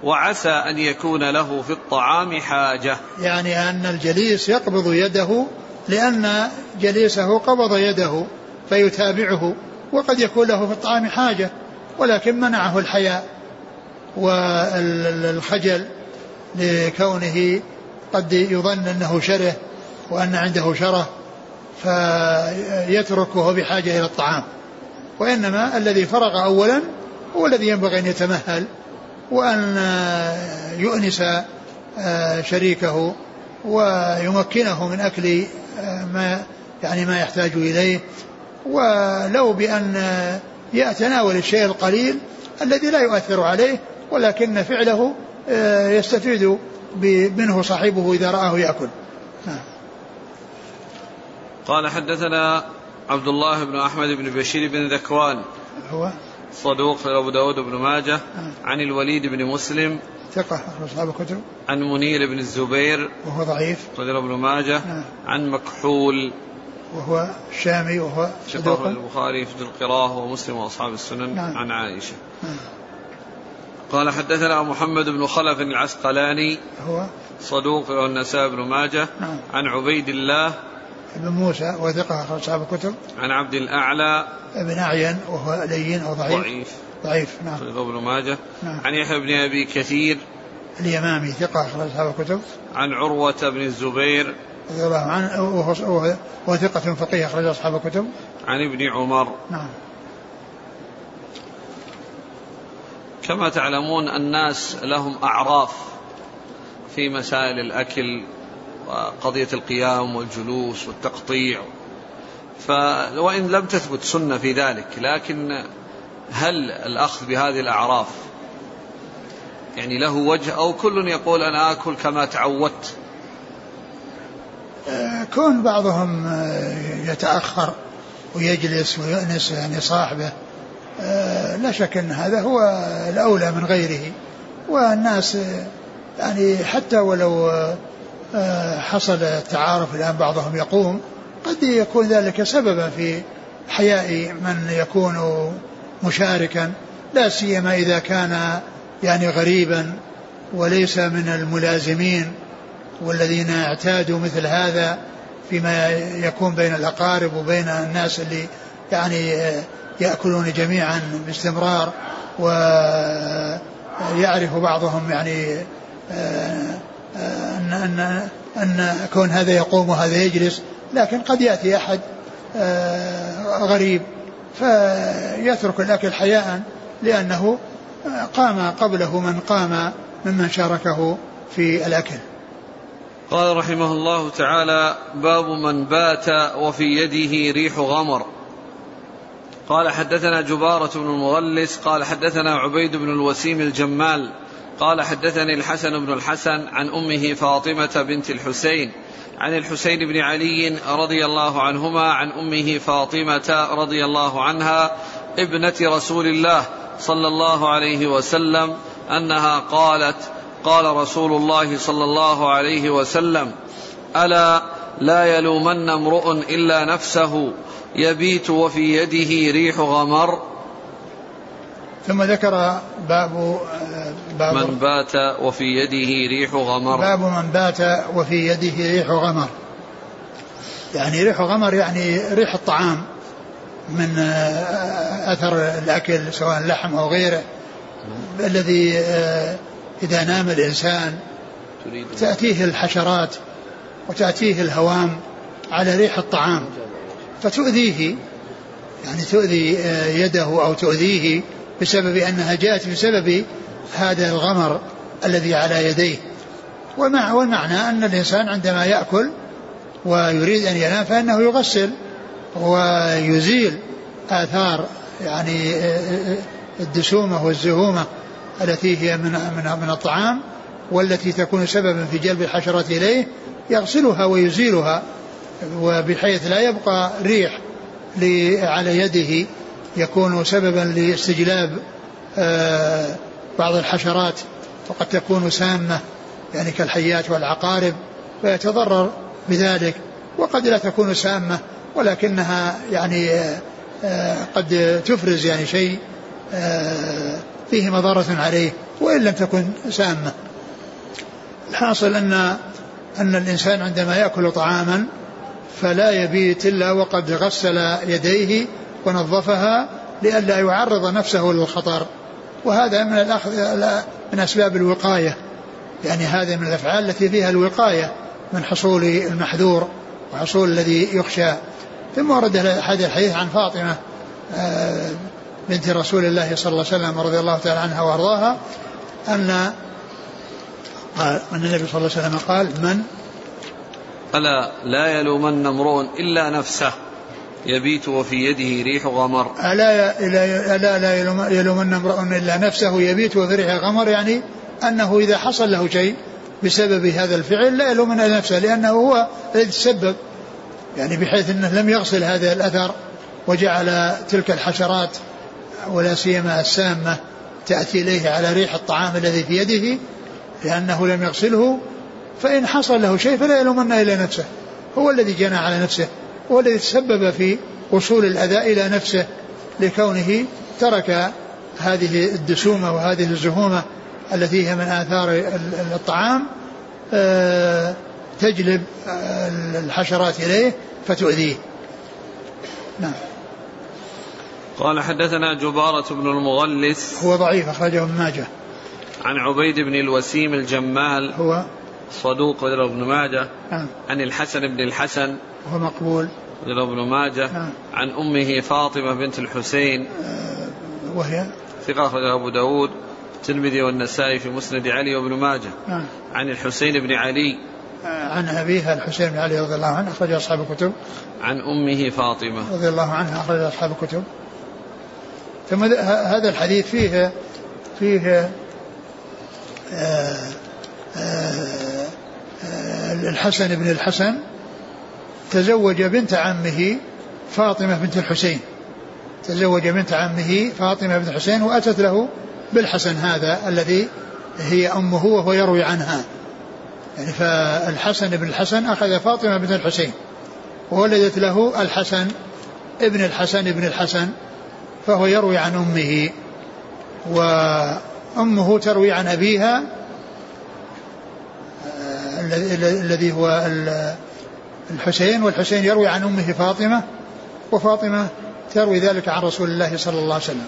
وعسى أن يكون له في الطعام حاجة يعني أن الجليس يقبض يده لأن جليسه قبض يده فيتابعه وقد يكون له في الطعام حاجة ولكن منعه الحياء والخجل لكونه قد يظن أنه شره وأن عنده شره فيترك وهو بحاجة إلى الطعام. وإنما الذي فرغ أولا هو الذي ينبغي أن يتمهل وأن يؤنس آه، شريكه ويمكنه من أكل آه، ما يعني ما يحتاج إليه. ولو بأن يتناول الشيء القليل الذي لا يؤثر عليه ولكن فعله آه، يستفيد منه صاحبه إذا رآه يأكل. نعم. قال حدثنا عبد الله بن أحمد بن بشير بن ذكوان. هو؟ صدوق أبو داود بن ماجه. نعم. عن الوليد بن مسلم. ثقة أصحاب الكتب. عن منير بن الزبير. وهو ضعيف. رضي ابن ماجه. نعم. عن مكحول. وهو الشامي وهو صدوق. البخاري في القراءة ومسلم وأصحاب السنن. نعم. عن عائشة. نعم. قال حدثنا محمد بن خلف العسقلاني. هو؟ صدوق والنساء بن ماجه. نعم. عن عبيد الله. بن موسى وثقة أخرج أصحاب الكتب. عن عبد الأعلى. بن أعين وهو لين أو ضعيف. ضعيف ضعيف نعم ابن ماجه. نعم. عن يحيى بن أبي كثير. اليمامي ثقة أخرج أصحاب الكتب. عن عروة بن الزبير. رضي الله عنه وهو- ثقة فقيه أخرج أصحاب الكتب. عن ابن عمر. نعم. كما تعلمون الناس لهم أعراف في مسائل الأكل وقضية القيام والجلوس والتقطيع. ف وإن لم تثبت سنة في ذلك لكن هل الأخذ بهذه الأعراف يعني له وجه؟ أو كل يقول أنا آكل كما تعودت؟ آه، كون بعضهم آه، يتأخر ويجلس ويؤنس يعني صاحبه لا شك أن هذا هو الأولى من غيره. والناس آه، يعني حتى ولو آه، حصل التعارف الآن بعضهم يقوم قد يكون ذلك سببا في حياء من يكون مشاركا لا سيما إذا كان يعني غريبا وليس من الملازمين والذين اعتادوا مثل هذا فيما يكون بين الأقارب وبين الناس اللي يعني يأكلون جميعا باستمرار ويعرف بعضهم يعني أن أن أن كون هذا يقوم وهذا يجلس لكن قد يأتي أحد غريب فيترك الأكل حياء لأنه قام قبله من قام ممن شاركه في الأكل. قال رحمه الله تعالى باب من بات وفي يده ريح غمر. قال حدثنا جبارة بن المغلس قال حدثنا عبيد بن الوسيم الجمال قال حدثني الحسن بن الحسن عن أمه فاطمة بنت الحسين عن الحسين بن علي رضي الله عنهما عن أمه فاطمة رضي الله عنها ابنة رسول الله صلى الله عليه وسلم أنها قالت قال رسول الله صلى الله عليه وسلم ألا لا يلومن امرؤ إلا نفسه. يبيت وفي يده ريح غمر. ثم ذكر باب باب من بات وفي يده ريح غمر. باب من بات وفي يده ريح غمر. يعني ريح غمر يعني ريح الطعام من أثر الأكل سواء لحم أو غيره. الذي إذا نام الإنسان تأتيه الحشرات. وتأتيه الهوام على ريح الطعام فتؤذيه يعني تؤذي يده أو تؤذيه بسبب أنها جاءت بسبب هذا الغمر الذي على يديه. ومع والمعنى أن الإنسان عندما يأكل ويريد أن ينام فإنه يغسل ويزيل آثار يعني الدسومة والزهومة التي هي من من من الطعام والتي تكون سببا في جلب الحشرات إليه يغسلها ويزيلها وبحيث لا يبقى ريح على يده يكون سببا لاستجلاب بعض الحشرات وقد تكون سامة يعني كالحيات والعقارب فيتضرر بذلك وقد لا تكون سامة ولكنها يعني قد تفرز يعني شيء فيه مضرة عليه وإن لم تكن سامة. الحاصل أن أن الإنسان عندما يأكل طعاما فلا يبيت إلا وقد غسل يديه ونظفها لئلا يعرض نفسه للخطر. وهذا من الأخذ من أسباب الوقاية. يعني هذا من الأفعال التي فيها الوقاية من حصول المحذور وحصول الذي يخشى. ثم ورد هذا الحديث عن فاطمة بنت رسول الله صلى الله عليه وسلم رضي الله تعالى عنها وأرضاها أن قال أن النبي صلى الله عليه وسلم قال من؟ ألا لا يلومن امرؤ إلا نفسه يبيت وفي يده ريح غمر. ألا إلا لا, يلومن امرؤ إلا نفسه يبيت وفي ريح غمر يعني أنه إذا حصل له شيء بسبب هذا الفعل لا يلومن نفسه لأنه هو الذي تسبب. يعني بحيث إنه لم يغسل هذا الأثر وجعل تلك الحشرات ولا سيما السامة تأتي إليه على ريح الطعام الذي في يده لأنه لم يغسله فإن حصل له شيء فلا يلومن إلى نفسه. هو الذي جنى على نفسه هو الذي تسبب في وصول الأذى إلى نفسه لكونه ترك هذه الدسومة وهذه الزهومة التي هي من آثار الطعام تجلب الحشرات إليه فتؤذيه. نعم. قال حدثنا جبارة بن المغلس. هو ضعيف أخرجه ابن ماجه. عن عبيد بن الوسيم الجمال هو؟ صدوق له ابن ماجه. نعم عن الحسن بن الحسن وهو مقبول. له ابن ماجه. نعم عن أمه فاطمة بنت الحسين. آه، وهي؟ ثقة أخرجها أبو داود الترمذي والنسائي في مسند علي وابن ماجه. نعم عن الحسين بن علي. عن أبيها الحسين بن علي رضي الله عنه أخرج أصحاب الكتب. عن أمه فاطمة. رضي الله عنها أخرج أصحاب الكتب. ثم هذا الحديث فيه فيه الحسن بن الحسن تزوج بنت عمه فاطمة بنت الحسين. تزوج بنت عمه فاطمة بنت الحسين وأتت له بالحسن هذا الذي هي أمه وهو يروي عنها. يعني فالحسن بن الحسن أخذ فاطمة بنت الحسين وولدت له الحسن ابن الحسن ابن الحسن فهو يروي عن أمه. وأمه تروي عن أبيها الذي هو ال- الحسين والحسين يروي عن أمه فاطمة وفاطمة تروي ذلك عن رسول الله صلى الله عليه وسلم.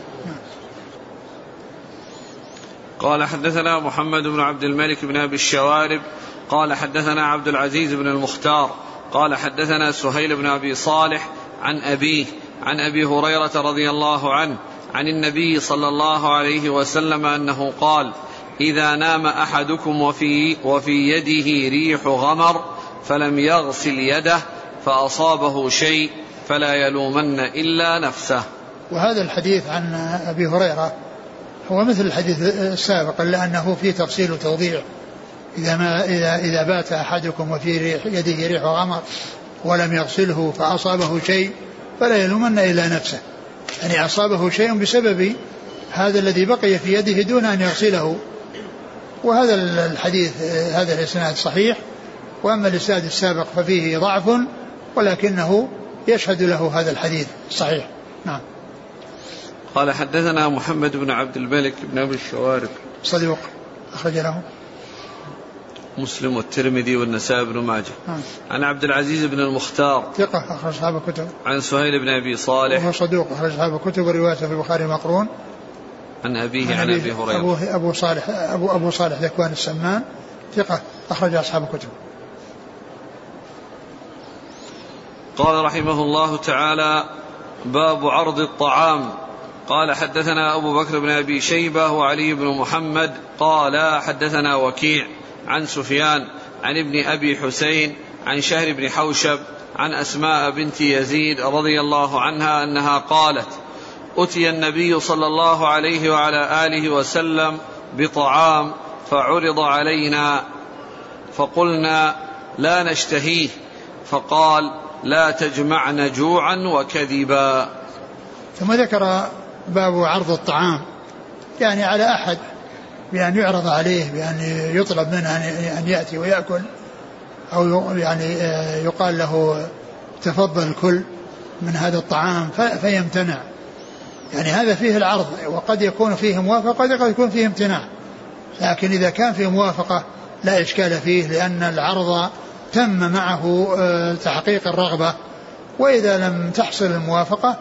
قال حدثنا محمد بن عبد الملك بن أبي الشوارب قال حدثنا عبد العزيز بن المختار قال حدثنا سهيل بن أبي صالح عن أبيه عن أبي هريرة رضي الله عنه عن النبي صلى الله عليه وسلم أنه قال إذا نام أحدكم وفي وفي يده ريح غمر فلم يغسل يده فأصابه شيء فلا يلومن إلا نفسه. وهذا الحديث عن أبي هريرة هو مثل الحديث السابق إلا أنه فيه تفصيل وتوضيح. إذا ما إذا إذا بات أحدكم وفي ريح يده ريح غمر ولم يغسله فأصابه شيء فلا يلومن إلا نفسه. يعني أصابه شيء بسبب هذا الذي بقي في يده دون أن يغسله. وهذا الحديث هذا الإسناد صحيح. وأما الإسناد السابق ففيه ضعف ولكنه يشهد له هذا الحديث الصحيح نعم. قال حدثنا محمد بن عبد الملك بن أبي الشوارب. صدوق. أخرج له. مسلم والترمذي والنسائي بن ماجه. نعم. عن عبد العزيز بن المختار. ثقة أخرج أصحاب الكتب. عن سهيل بن أبي صالح. وهو صدوق أخرج أصحاب الكتب وروايته في البخاري مقرون. عن أبيه عن أبي أبو, هريره أبو صالح أبو أبو صالح ذكوان السمان. ثقة أخرج أصحاب الكتب. قال رحمه الله تعالى باب عرض الطعام. قال حدثنا أبو بكر بن أبي شيبة وعلي بن محمد. قال حدثنا وكيع. عن سفيان عن ابن أبي حسين عن شهر بن حوشب عن أسماء بنت يزيد رضي الله عنها أنها قالت اتي النبي صلى الله عليه وعلى آله وسلم بطعام فعرض علينا فقلنا لا نشتهيه. فقال لا تجمعن جوعا وكذبا. ثم ذكر باب عرض الطعام يعني على أحد. بأن يعرض عليه بأن يطلب منه أن- يأتي ويأكل أو يعني آه، يقال له تفضل كل من هذا الطعام فيمتنع. يعني هذا فيه العرض وقد يكون فيه موافقة وقد يكون فيه امتناع. لكن إذا كان فيه موافقة لا إشكال فيه لأن العرض تم معه آه، تحقيق الرغبة. وإذا لم تحصل الموافقة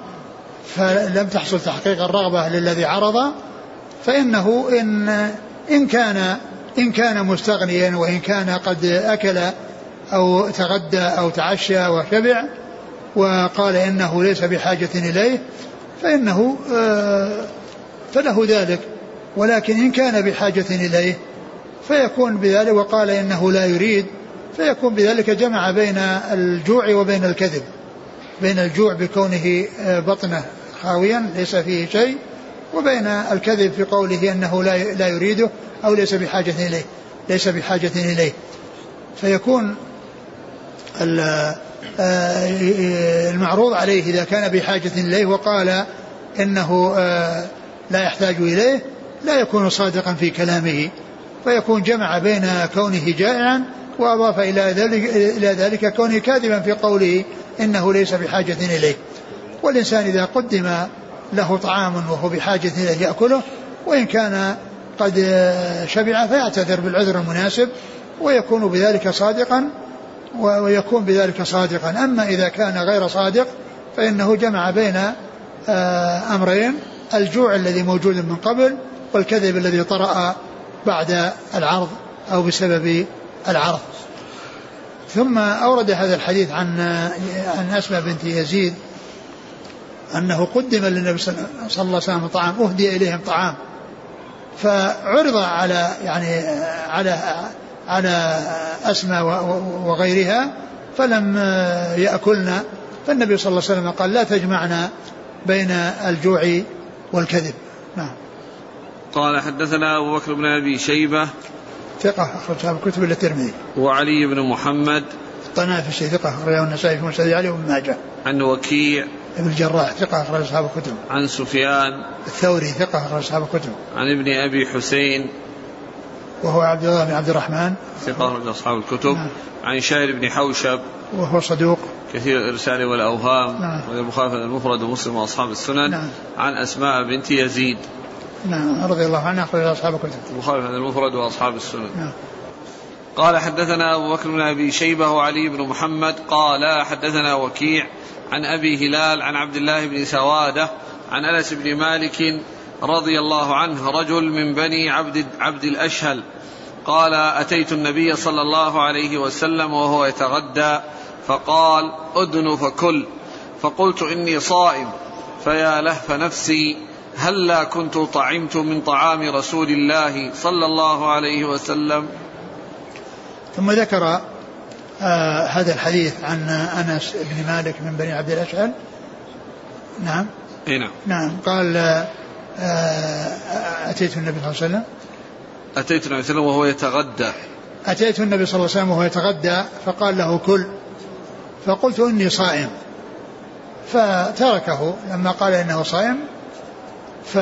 فلم تحصل تحقيق الرغبة للذي عرض فإنه إن إن كان إن كان مستغنيا وإن كان قد أكل أو تغدى أو تعشى وشبع وقال إنه ليس بحاجة إليه فإنه آه، فله ذلك. ولكن إن كان بحاجة إليه فيكون بذلك وقال إنه لا يريد فيكون بذلك جمع بين الجوع وبين الكذب بين الجوع بكونه آه، بطنه خاويا ليس فيه شيء. وبين الكذب في قوله أنه لا لا يريده أو ليس بحاجة إليه ليس بحاجة إليه. فيكون آه، المعروض عليه إذا كان بحاجة إليه وقال إنه آه، لا يحتاج إليه لا يكون صادقا في كلامه. فيكون جمع بين كونه جائعا وأضاف إلى ذلك إلى ذلك كونه كاذبا في قوله إنه ليس بحاجة إليه. والإنسان إذا قدم له طعام وهو بحاجة اليه يأكله وإن كان قد شبع فيعتذر بالعذر المناسب ويكون بذلك صادقا ويكون بذلك صادقا. أما إذا كان غير صادق فإنه جمع بين آه، أمرين الجوع الذي موجود من قبل والكذب الذي طرأ بعد العرض أو بسبب العرض. ثم أورد هذا الحديث عن عن أسماء بنت يزيد أنه قدم للنبي صلى الله عليه وسلم طعام أهدي إليهم طعام. فعرض على يعني على على أسماء وغيرها فلم يأكلنا. فالنبي صلى الله عليه وسلم قال لا تجمعنا بين الجوع والكذب. نعم. قال حدثنا أبو بكر بن أبي شيبة ثقة أخرج أصحاب الكتب إلا الترمذي. وعلي بن محمد الطنافسي ثقة أخرجه النسائي في مسند علي وابن ماجه. عن وكيع ابن الجراح ثقة أخرج أصحاب الكتب. عن سفيان. الثوري ثقة أخرج أصحاب الكتب. عن ابن أبي حسين. وهو عبد الله بن عبد الرحمن. ثقة أخرج أصحاب الكتب. نعم. عن شاعر بن حوشب. وهو صدوق. كثير الإرسال والأوهام. نعم. والبخاري المفرد ومسلم وأصحاب السنن. نعم. عن أسماء بنت يزيد. نعم رضي الله عنها أخرج أصحاب الكتب. البخاري المفرد وأصحاب السنن. نعم. قال حدثنا أبو بكر بن أبي شيبة وعلي بن محمد. قال حدثنا وكيع عن أبي هلال عن عبد الله بن سوادة عن أنس بن مالك رضي الله عنه رجل من بني عبد, عبد الأشهل. قال أتيت النبي صلى الله عليه وسلم وهو يتغدى فقال أدن فكل. فقلت إني صائم. فيا لهف نفسي هلا كنت طعمت من طعام رسول الله صلى الله عليه وسلم؟ ثم ذكر آه هذا الحديث عن أنس بن مالك من بني عبد الاشهل نعم. إي نعم. نعم. قال آه أتيت النبي صلى الله عليه وسلم؟ أتيت النبي صلى الله عليه وسلم وهو يتغدى. أتيت النبي صلى الله عليه وسلم وهو يتغدى فقال له كل. فقلت إني صائم. فتركه لما قال إنه صائم ف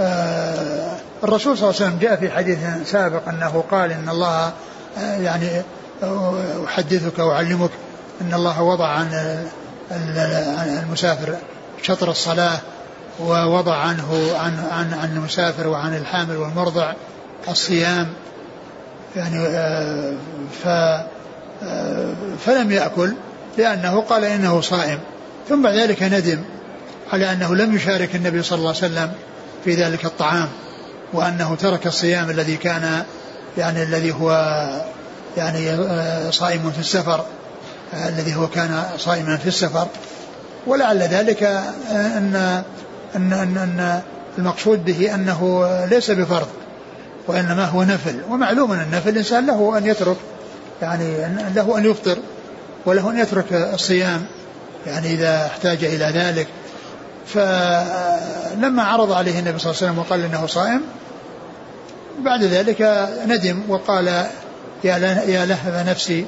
آه، الرسول صلى الله عليه وسلم جاء في حديث سابق أنه قال إن الله آه، يعني أحدثك وأعلمك أن الله وضع عن المسافر شطر الصلاة ووضع عنه عن عن عن المسافر وعن الحامل والمرضع الصيام. يعني آه، ف فلم يأكل لأنه قال إنه صائم. ثم بعد ذلك ندم على أنه لم يشارك النبي صلى الله عليه وسلم في ذلك الطعام وأنه ترك الصيام الذي كان يعني الذي هو يعني آه، صائم في السفر آه، الذي هو كان صائما في السفر. ولعل ذلك آه، أن أن أن, أن المقصود به أنه ليس بفرض وإنما هو نفل. ومعلوم أن النفل الإنسان له أن يترك يعني له أن يفطر وله أن يترك الصيام يعني إذا احتاج إلى ذلك. فلما عرض عليه النبي صلى الله عليه وسلم وقال إنه صائم بعد ذلك ندم وقال يا لهب نفسي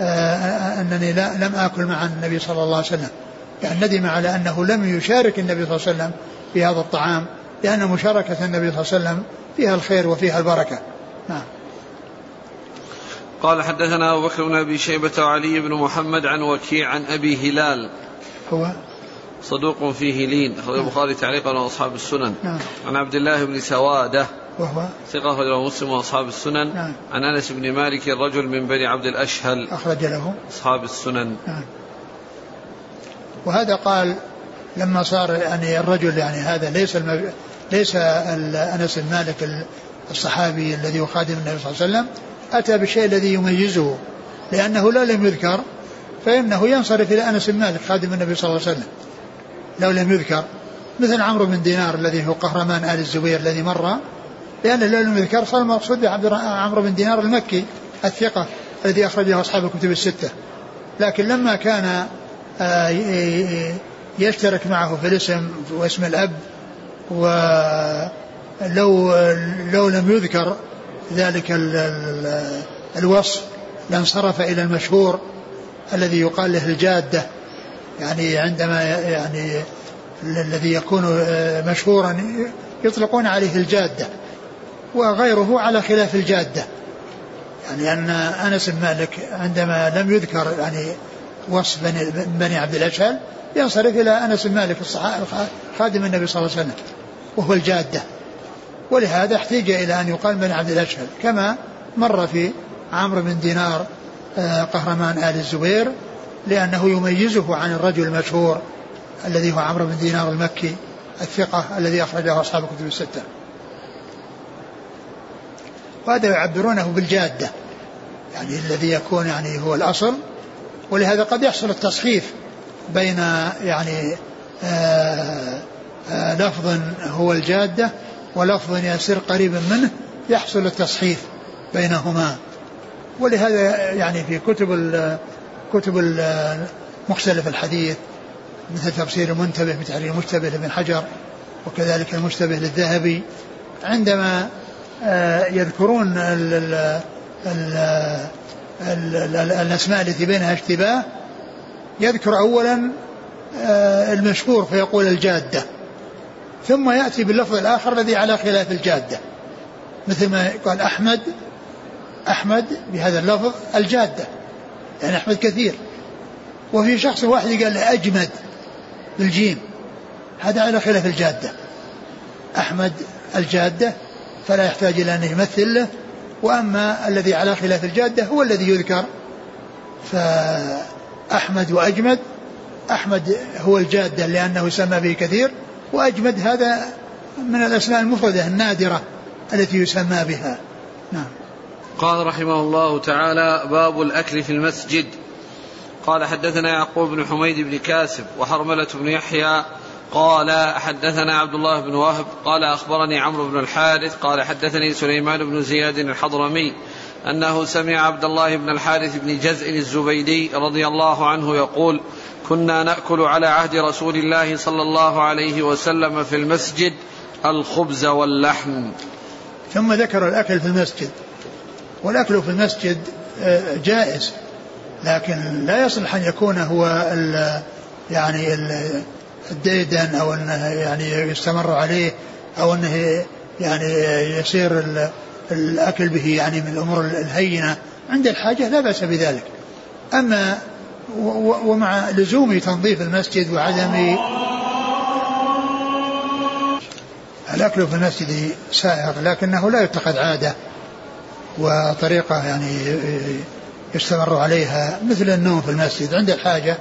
آه، أنني لا لم آكل مع النبي صلى الله عليه وسلم. يعني ندم على أنه لم يشارك النبي صلى الله عليه وسلم في هذا الطعام لأن مشاركة النبي صلى الله عليه وسلم فيها الخير وفيها البركة. نعم. قال حدثنا أبو بكر بن أبي شيبة وعلي بن محمد عن وكيع عن أبي هلال. هو؟ صدوق فيه لين أخرج البخاري تعليقا وأصحاب السنن. نعم. عن عبد الله بن سوادة وهو ثقة أخرجه مسلم وأصحاب السنن. نعم. عن أنس بن مالك رجل من بني عبد الأشهل. أخرج له. أصحاب السنن. نعم. وهذا قال لما صار يعني الرجل يعني هذا ليس المب... ليس أنس بن مالك الصحابي الذي هو خادم النبي صلى الله عليه وسلم أتى بالشيء الذي يميزه لأنه لا لم يذكر فإنه ينصرف إلى أنس بن مالك خادم النبي صلى الله عليه وسلم. لو لم يذكر مثل عمرو بن دينار الذي هو قهرمان آل الزبير الذي مر لأنه لو لم يذكر صار المقصود بعبد عمرو بن دينار المكي الثقة الذي أخرجه أصحاب الكتب الستة. لكن لما كان آه، يشترك معه في الاسم واسم الأب ولو لو لم يذكر ذلك الوصف لانصرف إلى المشهور الذي يقال له الجادة. يعني عندما يعني الذي يكون آه، مشهورا يطلقون عليه الجادة. وغيره على خلاف الجادة. يعني أن أنس بن مالك عندما لم يذكر يعني وصف بني, بني عبد الأشهل ينصرف إلى أنس بن مالك خادم النبي صلى الله عليه وسلم وهو الجادة. ولهذا احتيج إلى أن يقال بني عبد الأشهل كما مر في عمرو بن دينار آه، قهرمان آل الزبير لأنه يميزه عن الرجل المشهور الذي هو عمرو بن دينار المكي الثقة الذي أخرجه أصحاب الكتب الستة. وهذا يعبرونه بالجادة يعني الذي يكون يعني هو الأصل ولهذا قد يحصل التصحيف بين يعني آآ آآ لفظ هو الجادة ولفظ يصير قريبا منه يحصل التصحيف بينهما. ولهذا يعني في كتب ال كتب مختلف الحديث مثل تفسير المنتبه بتحرير المشتبه لابن حجر وكذلك المشتبه للذهبي عندما آه، يذكرون ال ال ال الأسماء التي بينها اشتباه. يذكر أولا آه، المشهور فيقول الجادة. ثم يأتي باللفظ الآخر الذي على خلاف الجادة. مثل ما قال أحمد أحمد بهذا اللفظ الجادة. يعني أحمد كثير. وفي شخص واحد قال أجمد بالجيم. هذا على خلاف الجادة. أحمد الجادة. فلا يحتاج إلى أن يمثل له وأما الذي على خلاف الجادة هو الذي يذكر. فأحمد وأجمد أحمد هو الجادة لأنه يسمى به كثير وأجمد هذا من الأسماء المفردة النادرة التي يسمى بها. نعم. قال رحمه الله تعالى باب الأكل في المسجد. قال حدثنا يعقوب بن حميد بن كاسب وحرملة بن يحيى قال حدثنا عبد الله بن وهب قال أخبرني عمرو بن الحارث قال حدثني سليمان بن زياد الحضرمي أنه سمع عبد الله بن الحارث بن جزء الزبيدي رضي الله عنه يقول كنا نأكل على عهد رسول الله صلى الله عليه وسلم في المسجد الخبز واللحم. ثم ذكر الأكل في المسجد والأكل في المسجد آه، جائز لكن لا يصلح أن يكون هو ال يعني الديدن أو أنه يعني يستمر عليه أو أنه يعني يصير الأكل به يعني من الأمور الهينة. عند الحاجة لا بأس بذلك. أما ومع لزوم تنظيف المسجد وعدم الأكل في المسجد سائغ لكنه لا يتخذ عادة وطريقة يعني يستمر عليها مثل النوم في المسجد. عند الحاجة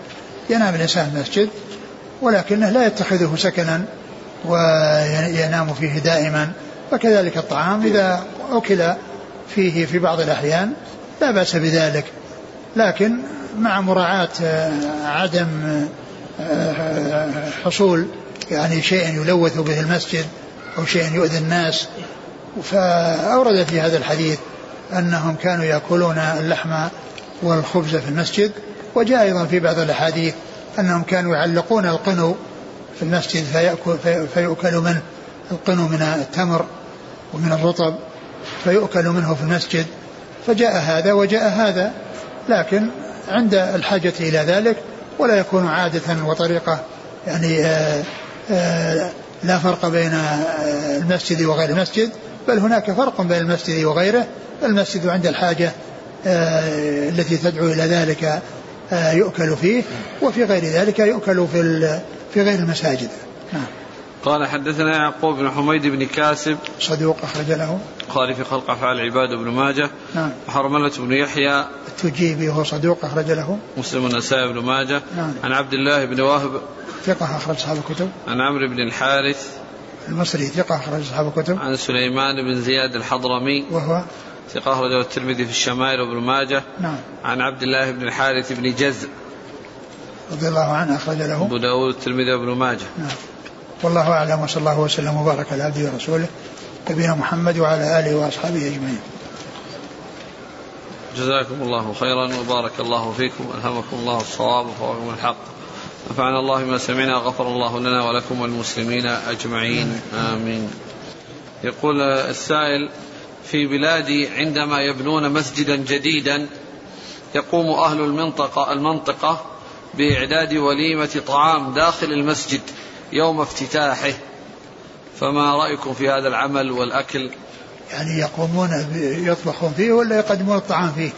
ينام الإنسان في المسجد ولكنه لا يتخذه سكنا وينام فيه دائما. فكذلك الطعام إذا أكل فيه في بعض الأحيان لا بأس بذلك. لكن مع مراعاة عدم حصول يعني شيء يلوث به المسجد أو شيء يؤذي الناس فأورد في هذا الحديث أنهم كانوا يأكلون اللحم والخبز في المسجد وجاء أيضا في بعض الأحاديث أنهم كانوا يعلقون القنو في المسجد فيأكل, فيؤكل منه القنو من التمر ومن الرطب فيؤكل منه في المسجد فجاء هذا وجاء هذا. لكن عند الحاجة إلى ذلك ولا يكون عادة وطريقة يعني آآ آه، آآ آه، لا فرق بين آه، المسجد وغير المسجد بل هناك فرق بين المسجد وغيره. المسجد عند الحاجة التي تدعو إلى ذلك يؤكل فيه وفي غير ذلك يؤكل في في غير المساجد. نعم. قال حدثنا يعقوب بن حميد بن كاسب صدوق أخرج له. قال في خلق أفعال العباد بن ماجه نعم. وحرملة بن يحيى التجيبي وهو صدوق أخرج له. مسلم النسائي بن ماجه. نعم. عن عبد الله بن وهب ثقة أخرج أصحاب الكتب. عن عمرو بن الحارث المصري ثقة أخرج أصحاب الكتب. عن سليمان بن زياد الحضرمي وهو ثقة أخرجه الترمذي في الشمائل وابن ماجه. نعم. عن عبد الله بن الحارث بن جز رضي الله عنه أخرج له. أبو داود الترمذي وابن ماجه. نعم. والله أعلم وصلى الله وسلم وبارك على عبده ورسوله نبينا محمد وعلى آله وأصحابه أجمعين. جزاكم الله خيرا وبارك الله فيكم ألهمكم الله الصواب وفوقكم الحق. نفعنا الله بما سمعنا غفر الله لنا ولكم والمسلمين أجمعين. آمين. يقول السائل في بلادي عندما يبنون مسجدا جديدا يقوم أهل المنطقة المنطقة بإعداد وليمة طعام داخل المسجد يوم افتتاحه. فما رأيكم في هذا العمل والأكل؟ يعني يقومون يطبخون فيه ولا يقدمون الطعام فيه؟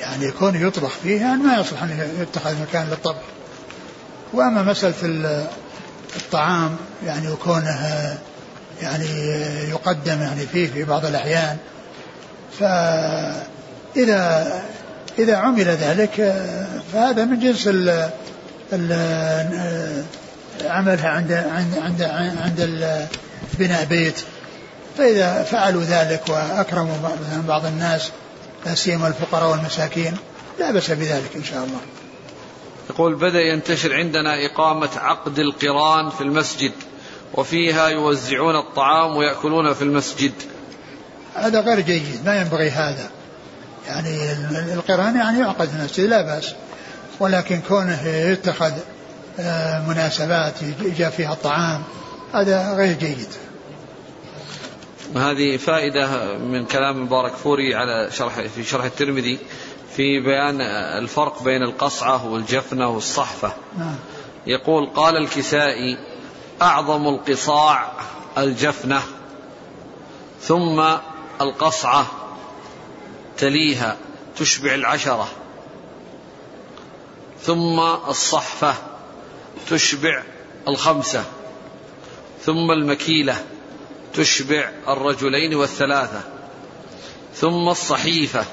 يعني يكون يطبخ فيه يعني ما يصلح أن يتخذ مكان للطبخ. وأما مسألة الطعام يعني يكونه يعني يقدم يعني فيه في بعض الأحيان. فإذا إذا عمل ذلك فهذا من جنس ال عملها عند عند عند عند بناء بيت. فإذا فعلوا ذلك وأكرموا بعض الناس لا سيما الفقراء والمساكين لا بأس بذلك إن شاء الله. يقول بدأ ينتشر عندنا إقامة عقد القران في المسجد. وفيها يوزعون الطعام ويأكلون في المسجد. هذا غير جيد ما ينبغي هذا. يعني القرآن يعني يعقد في المسجد لا بأس. ولكن كونه يتخذ آه، مناسبات جاء فيها الطعام هذا غير جيد. هذه فائدة من كلام مبارك فوري على شرح في شرح الترمذي في بيان الفرق بين القصعة والجفنة والصحفة. نعم. يقول قال الكسائي أعظم القصاع الجفنة ثم القصعة تليها تشبع العشرة ثم الصحفة تشبع الخمسة ثم المكيلة تشبع الرجلين والثلاثة ثم الصحيفة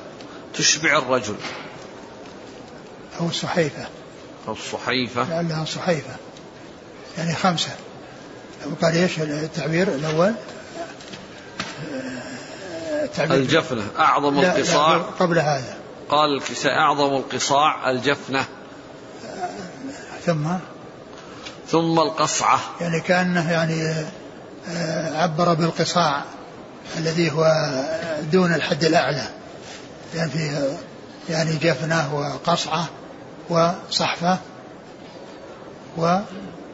تشبع الرجل. أو الصحيفة أو الصحيفة لعلها صحيفة. يعني خمسة. قال إيش التعبير الأول؟ التعبير. الجفنة أعظم لا القصاع. لا قبل هذا. قال الكساء أعظم القصاع الجفنة. ثم؟ ثم القصعة. يعني كأنه يعني آه، عبر بالقصاع الذي هو دون الحد الأعلى. يعني فيه يعني جفنة وقصعة وصحفة و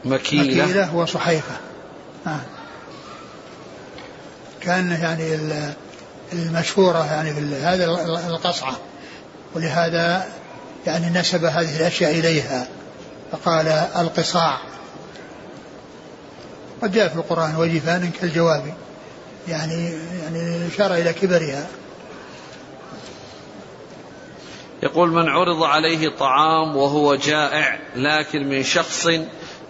مكيلة, مكيلة وصحيفة. آه. كان يعني المشهورة يعني هذا القصعة. ولهذا يعني نسب هذه الأشياء إليها. فقال القصاع. قد جاء في القرآن وجفان كالجواب. يعني يعني إشارة إلى كبرها. يقول من عرض عليه طعام وهو جائع لكن من شخص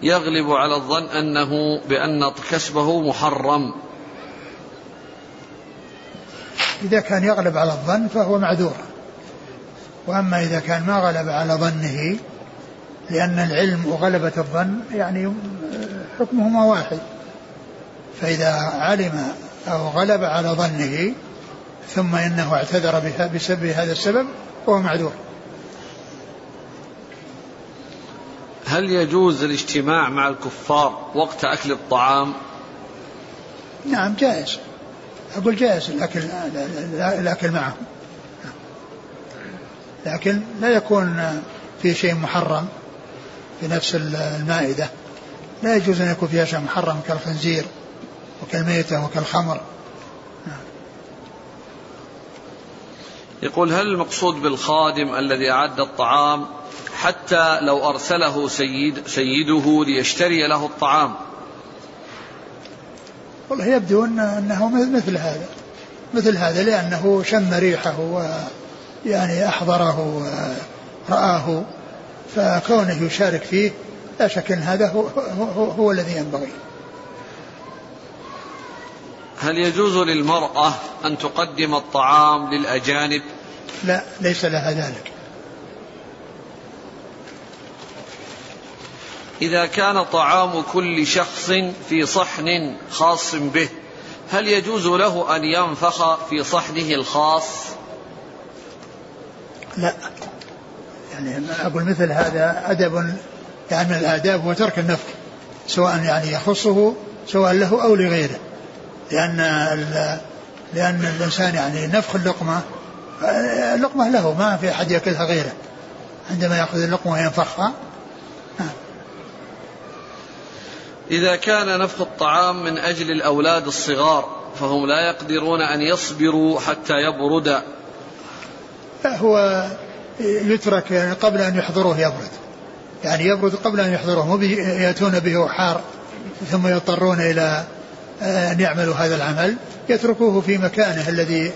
يغلب على الظن أنه بأن كسبه محرم. إذا كان يغلب على الظن فهو معذور. وأما إذا كان ما غلب على ظنه لأن العلم وغلبة الظن يعني حكمهما واحد. فإذا علم أو غلب على ظنه ثم إنه اعتذر بسبب هذا السبب فهو معذور. هل يجوز الاجتماع مع الكفار وقت أكل الطعام؟ نعم جائز. أقول جائز الأكل الأكل معهم. لكن لا يكون في شيء محرم في نفس المائدة. لا يجوز أن يكون فيها شيء محرم كالخنزير وكالميتة وكالخمر. يقول هل المقصود بالخادم الذي أعد الطعام حتى لو أرسله سيد سيده ليشتري له الطعام. والله يبدو أنه مثل هذا. مثل هذا لأنه شم ريحه ويعني أحضره ورآه فكونه يشارك فيه لا شك أن هذا هو, هو, هو الذي ينبغي. هل يجوز للمرأة أن تقدم الطعام للأجانب؟ لا ليس لها ذلك. إذا كان طعام كل شخص في صحن خاص به هل يجوز له أن ينفخ في صحنه الخاص؟ لا. يعني أقول مثل هذا أدب يعني من الآداب هو ترك النفخ سواء يعني يخصه سواء له أو لغيره. لأن لأن الإنسان يعني نفخ اللقمة اللقمة له ما في أحد يأكلها غيره. عندما يأخذ اللقمة وينفخها نعم. إذا كان نفخ الطعام من أجل الأولاد الصغار فهم لا يقدرون أن يصبروا حتى يبرد. هو يترك يعني قبل أن يحضروه يبرد. يعني يبرد قبل أن يحضروه مو يأتون به حار ثم يضطرون إلى أن يعملوا هذا العمل. يتركوه في مكانه الذي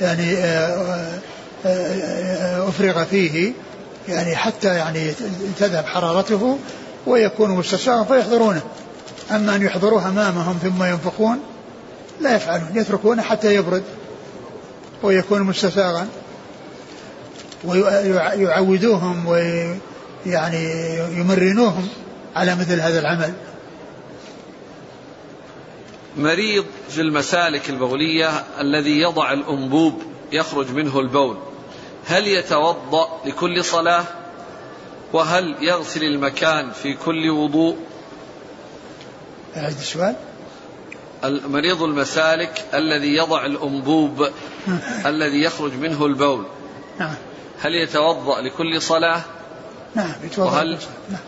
يعني آه، آه، آه، أفرغ فيه يعني حتى يعني تذهب حرارته ويكون مستساغا فيحضرونه. أما أن يحضروه أمامهم ثم ينفخون لا يفعلون يتركونه حتى يبرد ويكون مستساغا ويعودوهم ويعني يمرنوهم على مثل هذا العمل. مريض في المسالك البولية الذي يضع الأنبوب يخرج منه البول هل يتوضأ لكل صلاة؟ وهل يغسل المكان في كل وضوء؟ أعد السؤال. المريض المسالك الذي يضع الأنبوب نعم. الذي يخرج منه البول. نعم. هل يتوضأ لكل صلاة؟ نعم يتوضأ وهل؟ نعم.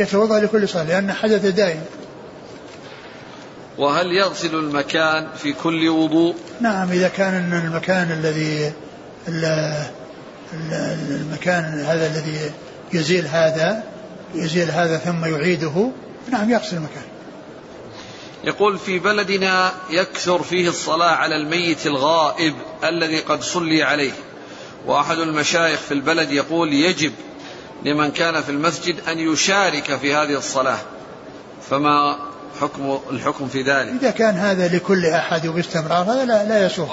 يتوضأ لكل صلاة لأن حدث دائم. وهل يغسل المكان في كل وضوء؟ نعم إذا كان المكان الذي المكان هذا الذي يزيل هذا يزيل هذا ثم يعيده نعم يغسل المكان. يقول في بلدنا يكثر فيه الصلاة على الميت الغائب الذي قد صلي عليه. وأحد المشايخ في البلد يقول يجب لمن كان في المسجد أن يشارك في هذه الصلاة. فما حكم الحكم في ذلك؟ إذا كان هذا لكل أحد وباستمرار هذا لا, لا يسوغ